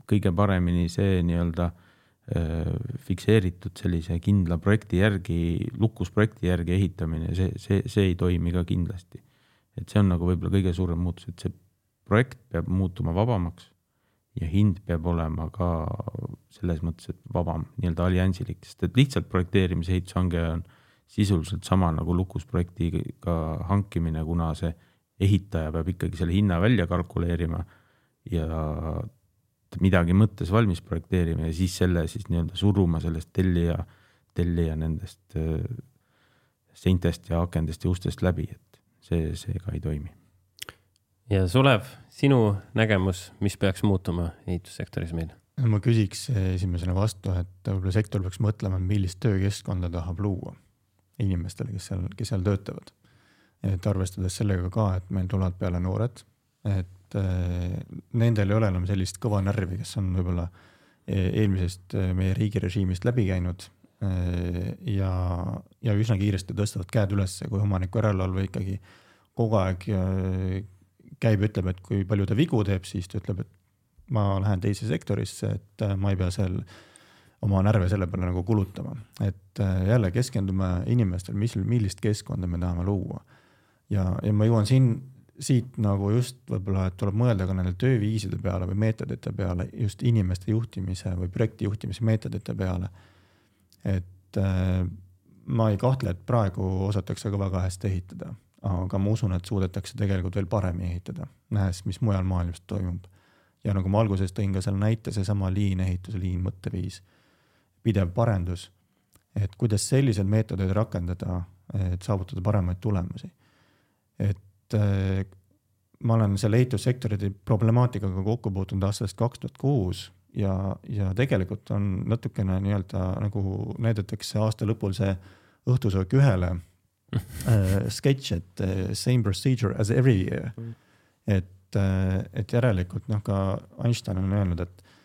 kõige paremini see nii-öelda fikseeritud sellise kindla projekti järgi, lukus projekti järgi ehitamine, see, see, see ei toimi ka kindlasti. et see on nagu võib-olla kõige suurem muutus, et see projekt peab muutuma vabamaks ja hind peab olema ka selles mõttes, et vabam, nii-öelda alliansilik, sest et lihtsalt projekteerimise ehitushange on sisuliselt sama nagu lukusprojektiga hankimine, kuna see ehitaja peab ikkagi selle hinna välja kalkuleerima ja midagi mõttes valmis projekteerima ja siis selle siis nii-öelda suruma sellest tellija, tellija nendest äh, seintest ja akendest ja ustest läbi, et see, see ka ei toimi ja Sulev, sinu nägemus, mis peaks muutuma ehitussektoris meil? ma küsiks esimesena vastu, et võib-olla sektor peaks mõtlema, millist töökeskkonda tahab luua inimestele, kes seal, kes seal töötavad. et arvestades sellega ka, et meil tulevad peale noored, et äh, nendel ei ole enam sellist kõva närvi, kes on võib-olla eh, eelmisest meie riigirežiimist läbi käinud ja, ja üsna kiiresti tõstavad käed üles, kui omaniku järelevalve ikkagi kogu aeg käib, ütleb, et kui palju ta vigu teeb, siis ta ütleb, et ma lähen teise sektorisse, et äh, ma ei pea seal oma närve selle peale nagu kulutama, et äh, jälle keskendume inimestele, mis, millist keskkonda me tahame luua. ja, ja ma jõuan siin, siit nagu just võib-olla, et tuleb mõelda ka nende tööviiside peale või meetodite peale, just inimeste juhtimise või projekti juhtimise meetodite peale. et äh, ma ei kahtle, et praegu osatakse ka väga hästi ehitada aga ma usun, et suudetakse tegelikult veel paremini ehitada, nähes, mis mujal maailmas toimub. ja nagu ma alguses tõin ka selle näite, seesama liin, ehituse liin, mõtteviis, pidev parendus, et kuidas selliseid meetodeid rakendada, et saavutada paremaid tulemusi. et äh, ma olen selle ehitussektori problemaatikaga kokku puutunud aastast kaks tuhat kuus ja, ja tegelikult on natukene nii-öelda nagu näidatakse aasta lõpul see õhtusöök ühele uh, sketš, et uh, same procedure as every year. et uh,, et järelikult noh, ka Einstein on öelnud, et,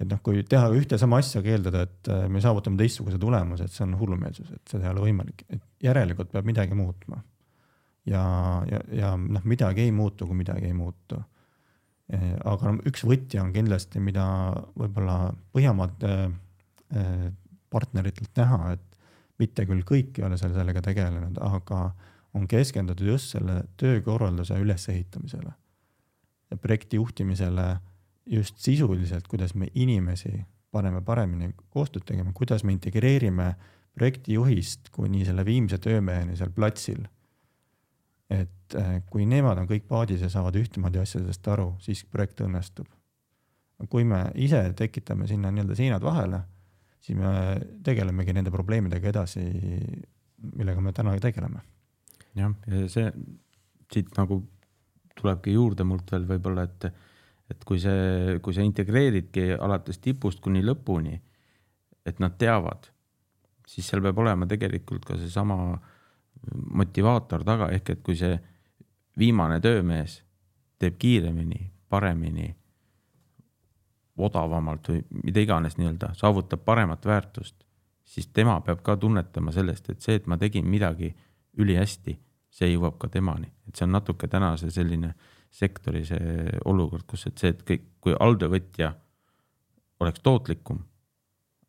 et noh, kui teha ühte sama asja, aga eeldada, et uh, me saavutame teistsuguse tulemuse, et see on hullumeelsus, et seda ei ole võimalik, et järelikult peab midagi muutma. ja, ja, ja noh, midagi ei muutu, kui midagi ei muutu aga no üks võti on kindlasti, mida võib-olla Põhjamaade partneritelt näha, et mitte küll kõik ei ole seal sellega tegelenud, aga on keskendutud just selle töökorralduse ülesehitamisele ja projekti juhtimisele just sisuliselt, kuidas me inimesi paneme paremini koostööd tegema, kuidas me integreerime projektijuhist kuni selle viimse töömeheni seal platsil. et eh, kui nemad on kõik paadis ja saavad ühtemoodi asjadest aru, siis projekt õnnestub. kui me ise tekitame sinna nii-öelda seinad vahele siis me tegelemegi nende probleemidega edasi, millega me täna tegeleme. jah, ja see siit nagu tulebki juurde mult veel võib-olla, et, et kui see, kui sa integreeridki alates tipust kuni lõpuni, et nad teavad, siis seal peab olema tegelikult ka seesama motivaator taga, ehk et kui see viimane töömees teeb kiiremini, paremini odavamalt või mida iganes nii-öelda, saavutab paremat väärtust, siis tema peab ka tunnetama sellest, et see, et ma tegin midagi ülihästi, see jõuab ka temani, et see on natuke tänase selline sektori see olukord, kus, et see, et kõik, kui alltöövõtja oleks tootlikum,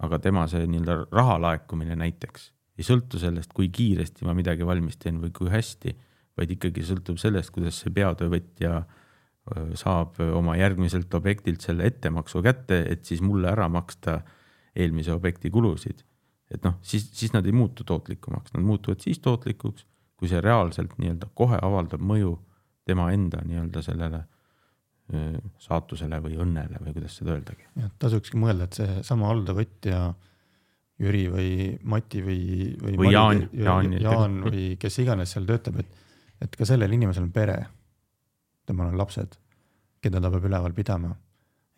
aga tema see nii-öelda raha laekumine näiteks ei sõltu sellest, kui kiiresti ma midagi valmis teen või kui hästi, vaid ikkagi sõltub sellest, kuidas see peatöövõtja äh, saab oma järgmiselt objektilt selle ettemaksu kätte, et siis mulle ära maksta eelmise objekti kulusid. et noh, siis, siis nad ei muutu tootlikumaks, nad muutuvad siis tootlikuks, kui see reaalselt nii-öelda kohe avaldab mõju tema enda nii-öelda sellele saatusele või õnnele või kuidas seda öeldagi. jah, tasukski mõelda, et seesama alltöövõtja Jüri või Mati või, või, või Jaan, Jaan, Jaan või kes iganes seal töötab, et, et ka sellel inimesel on pere temal on lapsed, keda ta peab üleval pidama.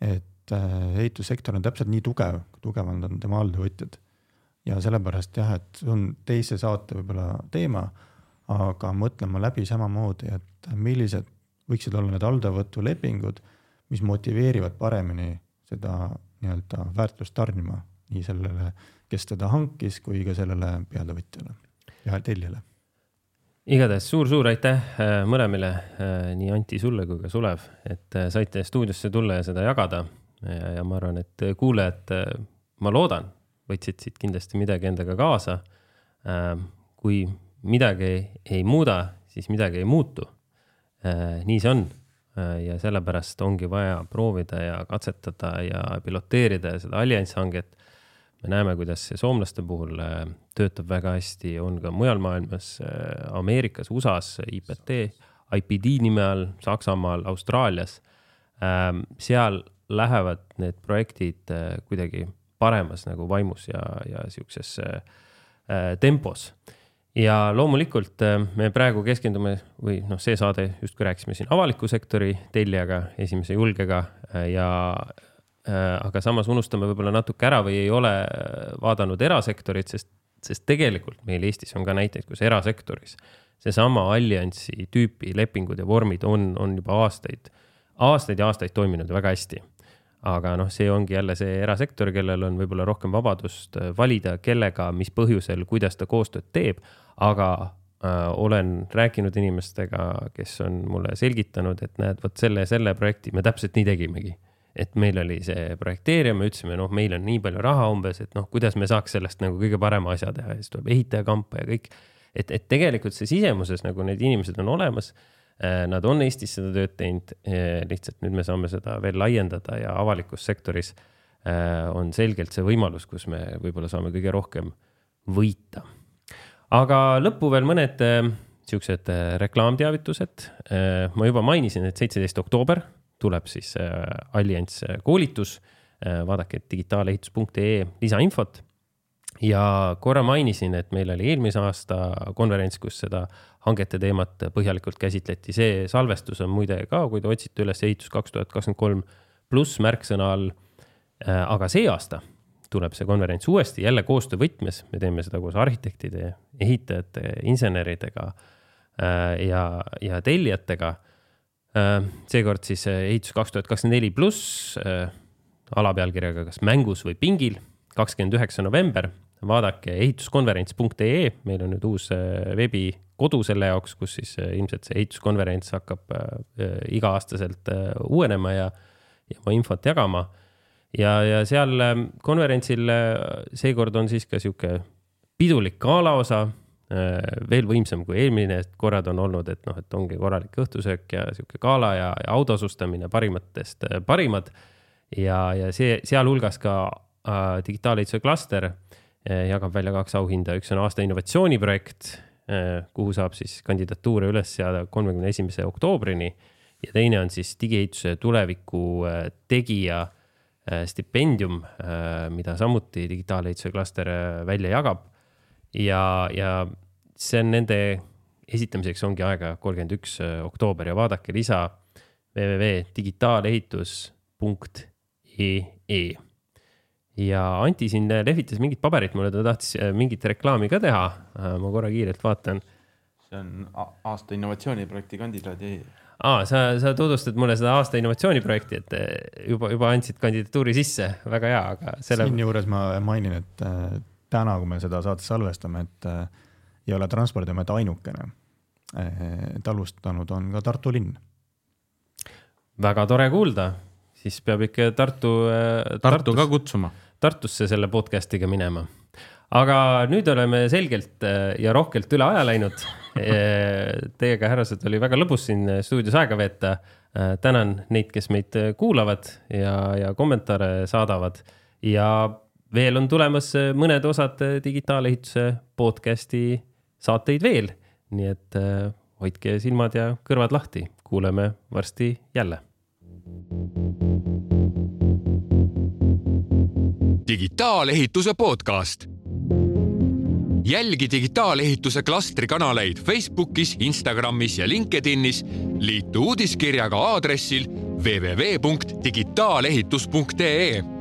et äh, ehitussektor on täpselt nii tugev, kui tugevad on tema alltöövõtjad. ja sellepärast jah, et see on teise saate võib-olla teema, aga mõtlema läbi samamoodi, et millised võiksid olla need alltöövõtulepingud, mis motiveerivad paremini seda nii-öelda väärtust tarnima nii sellele, kes teda hankis, kui ka sellele peatöövõtjale ja tellijale igatahes suur-suur aitäh äh, mõlemile, äh, nii Anti sulle kui ka Sulev, et äh, saite stuudiosse tulla ja seda jagada. ja, ja ma arvan, et kuulajad ma loodan, võtsid siit kindlasti midagi endaga kaasa. kui midagi ei muuda, siis midagi ei muutu. nii see on ja sellepärast ongi vaja proovida ja katsetada ja piloteerida seda alliansi hanget me näeme, kuidas see soomlaste puhul äh, töötab väga hästi, on ka mujal maailmas, äh, Ameerikas, USA-s IPT, IPD nime all, Saksamaal, Austraalias. Ähm, seal lähevad need projektid äh, kuidagi paremas nagu vaimus ja, ja sihukeses tempos ja loomulikult me praegu keskendume või noh, see saade justkui rääkisime siin avaliku sektori tellijaga, esimese julgega ja Äh, aga samas unustame võib-olla natuke ära või ei ole äh, vaadanud erasektorit, sest, sest tegelikult meil Eestis on ka näiteid, kus erasektoris seesama alliansi tüüpi lepingud ja vormid on, on juba aastaid, aastaid ja aastaid toiminud väga hästi. aga noh, see ongi jälle see erasektor, kellel on võib-olla rohkem vabadust äh, valida, kellega, mis põhjusel, kuidas ta koostööd teeb, aga äh, olen rääkinud inimestega, kes on mulle selgitanud, et näed, vot selle, selle projekti me täpselt nii tegimegi et meil oli see projekteerija, me ütlesime, noh, meil on nii palju raha umbes, et noh, kuidas me saaks sellest nagu kõige parema asja teha ja siis tuleb ehitajakampa ja kõik. et, et tegelikult see sisemuses nagu need inimesed on olemas. Äh, nad on Eestis seda tööd teinud, äh, lihtsalt nüüd me saame seda veel laiendada ja avalikus sektoris äh, on selgelt see võimalus, kus me võib-olla saame kõige rohkem võita. aga lõppu veel mõned siuksed reklaamteavitused. ma juba mainisin, et seitseteist oktoober tuleb siis äh, allianss äh, koolitus. Äh, vaadake digitaalehitus.ee lisainfot. ja korra mainisin, et meil oli eelmise aasta konverents, kus seda hangete teemat põhjalikult käsitleti, see salvestus on muide ka, kui te otsite üles ehitus kaks tuhat kakskümmend kolm pluss märksõna all. aga see aasta tuleb see konverents uuesti jälle koostöövõtmes, me teeme seda koos arhitektide, ehitajate, inseneridega ja, ja tellijatega seekord siis äh, ehitus kaks tuhat kakskümmend neli pluss äh, alapealkirjaga kas mängus või pingil, kakskümmend üheksa november. vaadake ehituskonverents.ee, meil on nüüd uus veebikodu selle jaoks, kus siis ilmselt see ehituskonverents hakkab iga-aastaselt uuenema ja, ja oma infot jagama. ja, ja seal konverentsil seekord on siis ka sihuke pidulik galaosa Äh, veel võimsam kui eelmine, korrad on olnud, et noh, et ongi korralik õhtusöök ja sihuke gala ja, ja autotasustamine parimatest äh, parimad. ja, ja see sealhulgas ka äh, digitaalehituse klaster äh, jagab välja kaks auhinda, üks on aasta innovatsiooniprojekt äh,, kuhu saab siis kandidatuure üles seada kolmekümne esimese oktoobrini. ja teine on siis digiehituse tuleviku äh, tegija äh, stipendium äh,, mida samuti digitaalehituse klaster äh, välja jagab ja, ja see on nende esitamiseks ongi aega kolmkümmend üks äh, oktoober ja vaadake lisa www.digitaalehitus.ee. ja Anti siin lehvitas mingit paberit mulle, ta tahtis äh, mingit reklaami ka teha. Äh, ma korra kiirelt vaatan. see on aasta innovatsiooniprojekti kandidaadi aa, sa, sa tutvustad mulle seda aasta innovatsiooniprojekti, et juba, juba andsid kandidatuuri sisse, väga hea, aga selle. siinjuures ma mainin, et täna, kui me seda saadet salvestame, et äh, ei ole Transpordiamet ainukene. et alustanud on ka Tartu linn. väga tore kuulda, siis peab ikka Tartu äh,. Tartu ka kutsuma. Tartusse selle podcast'iga minema. aga nüüd oleme selgelt äh, ja rohkelt üle aja läinud. Teiega, härrased, oli väga lõbus siin stuudios aega veeta. tänan neid, kes meid kuulavad ja, ja kommentaare saadavad ja veel on tulemas mõned osad digitaalehituse podcast'i saateid veel, nii et äh, hoidke silmad ja kõrvad lahti, kuuleme varsti jälle. digitaalehituse podcast. jälgi digitaalehituse klastri kanaleid Facebookis, Instagramis ja LinkedInis. liitu uudiskirjaga aadressil www.digitaalehitus.ee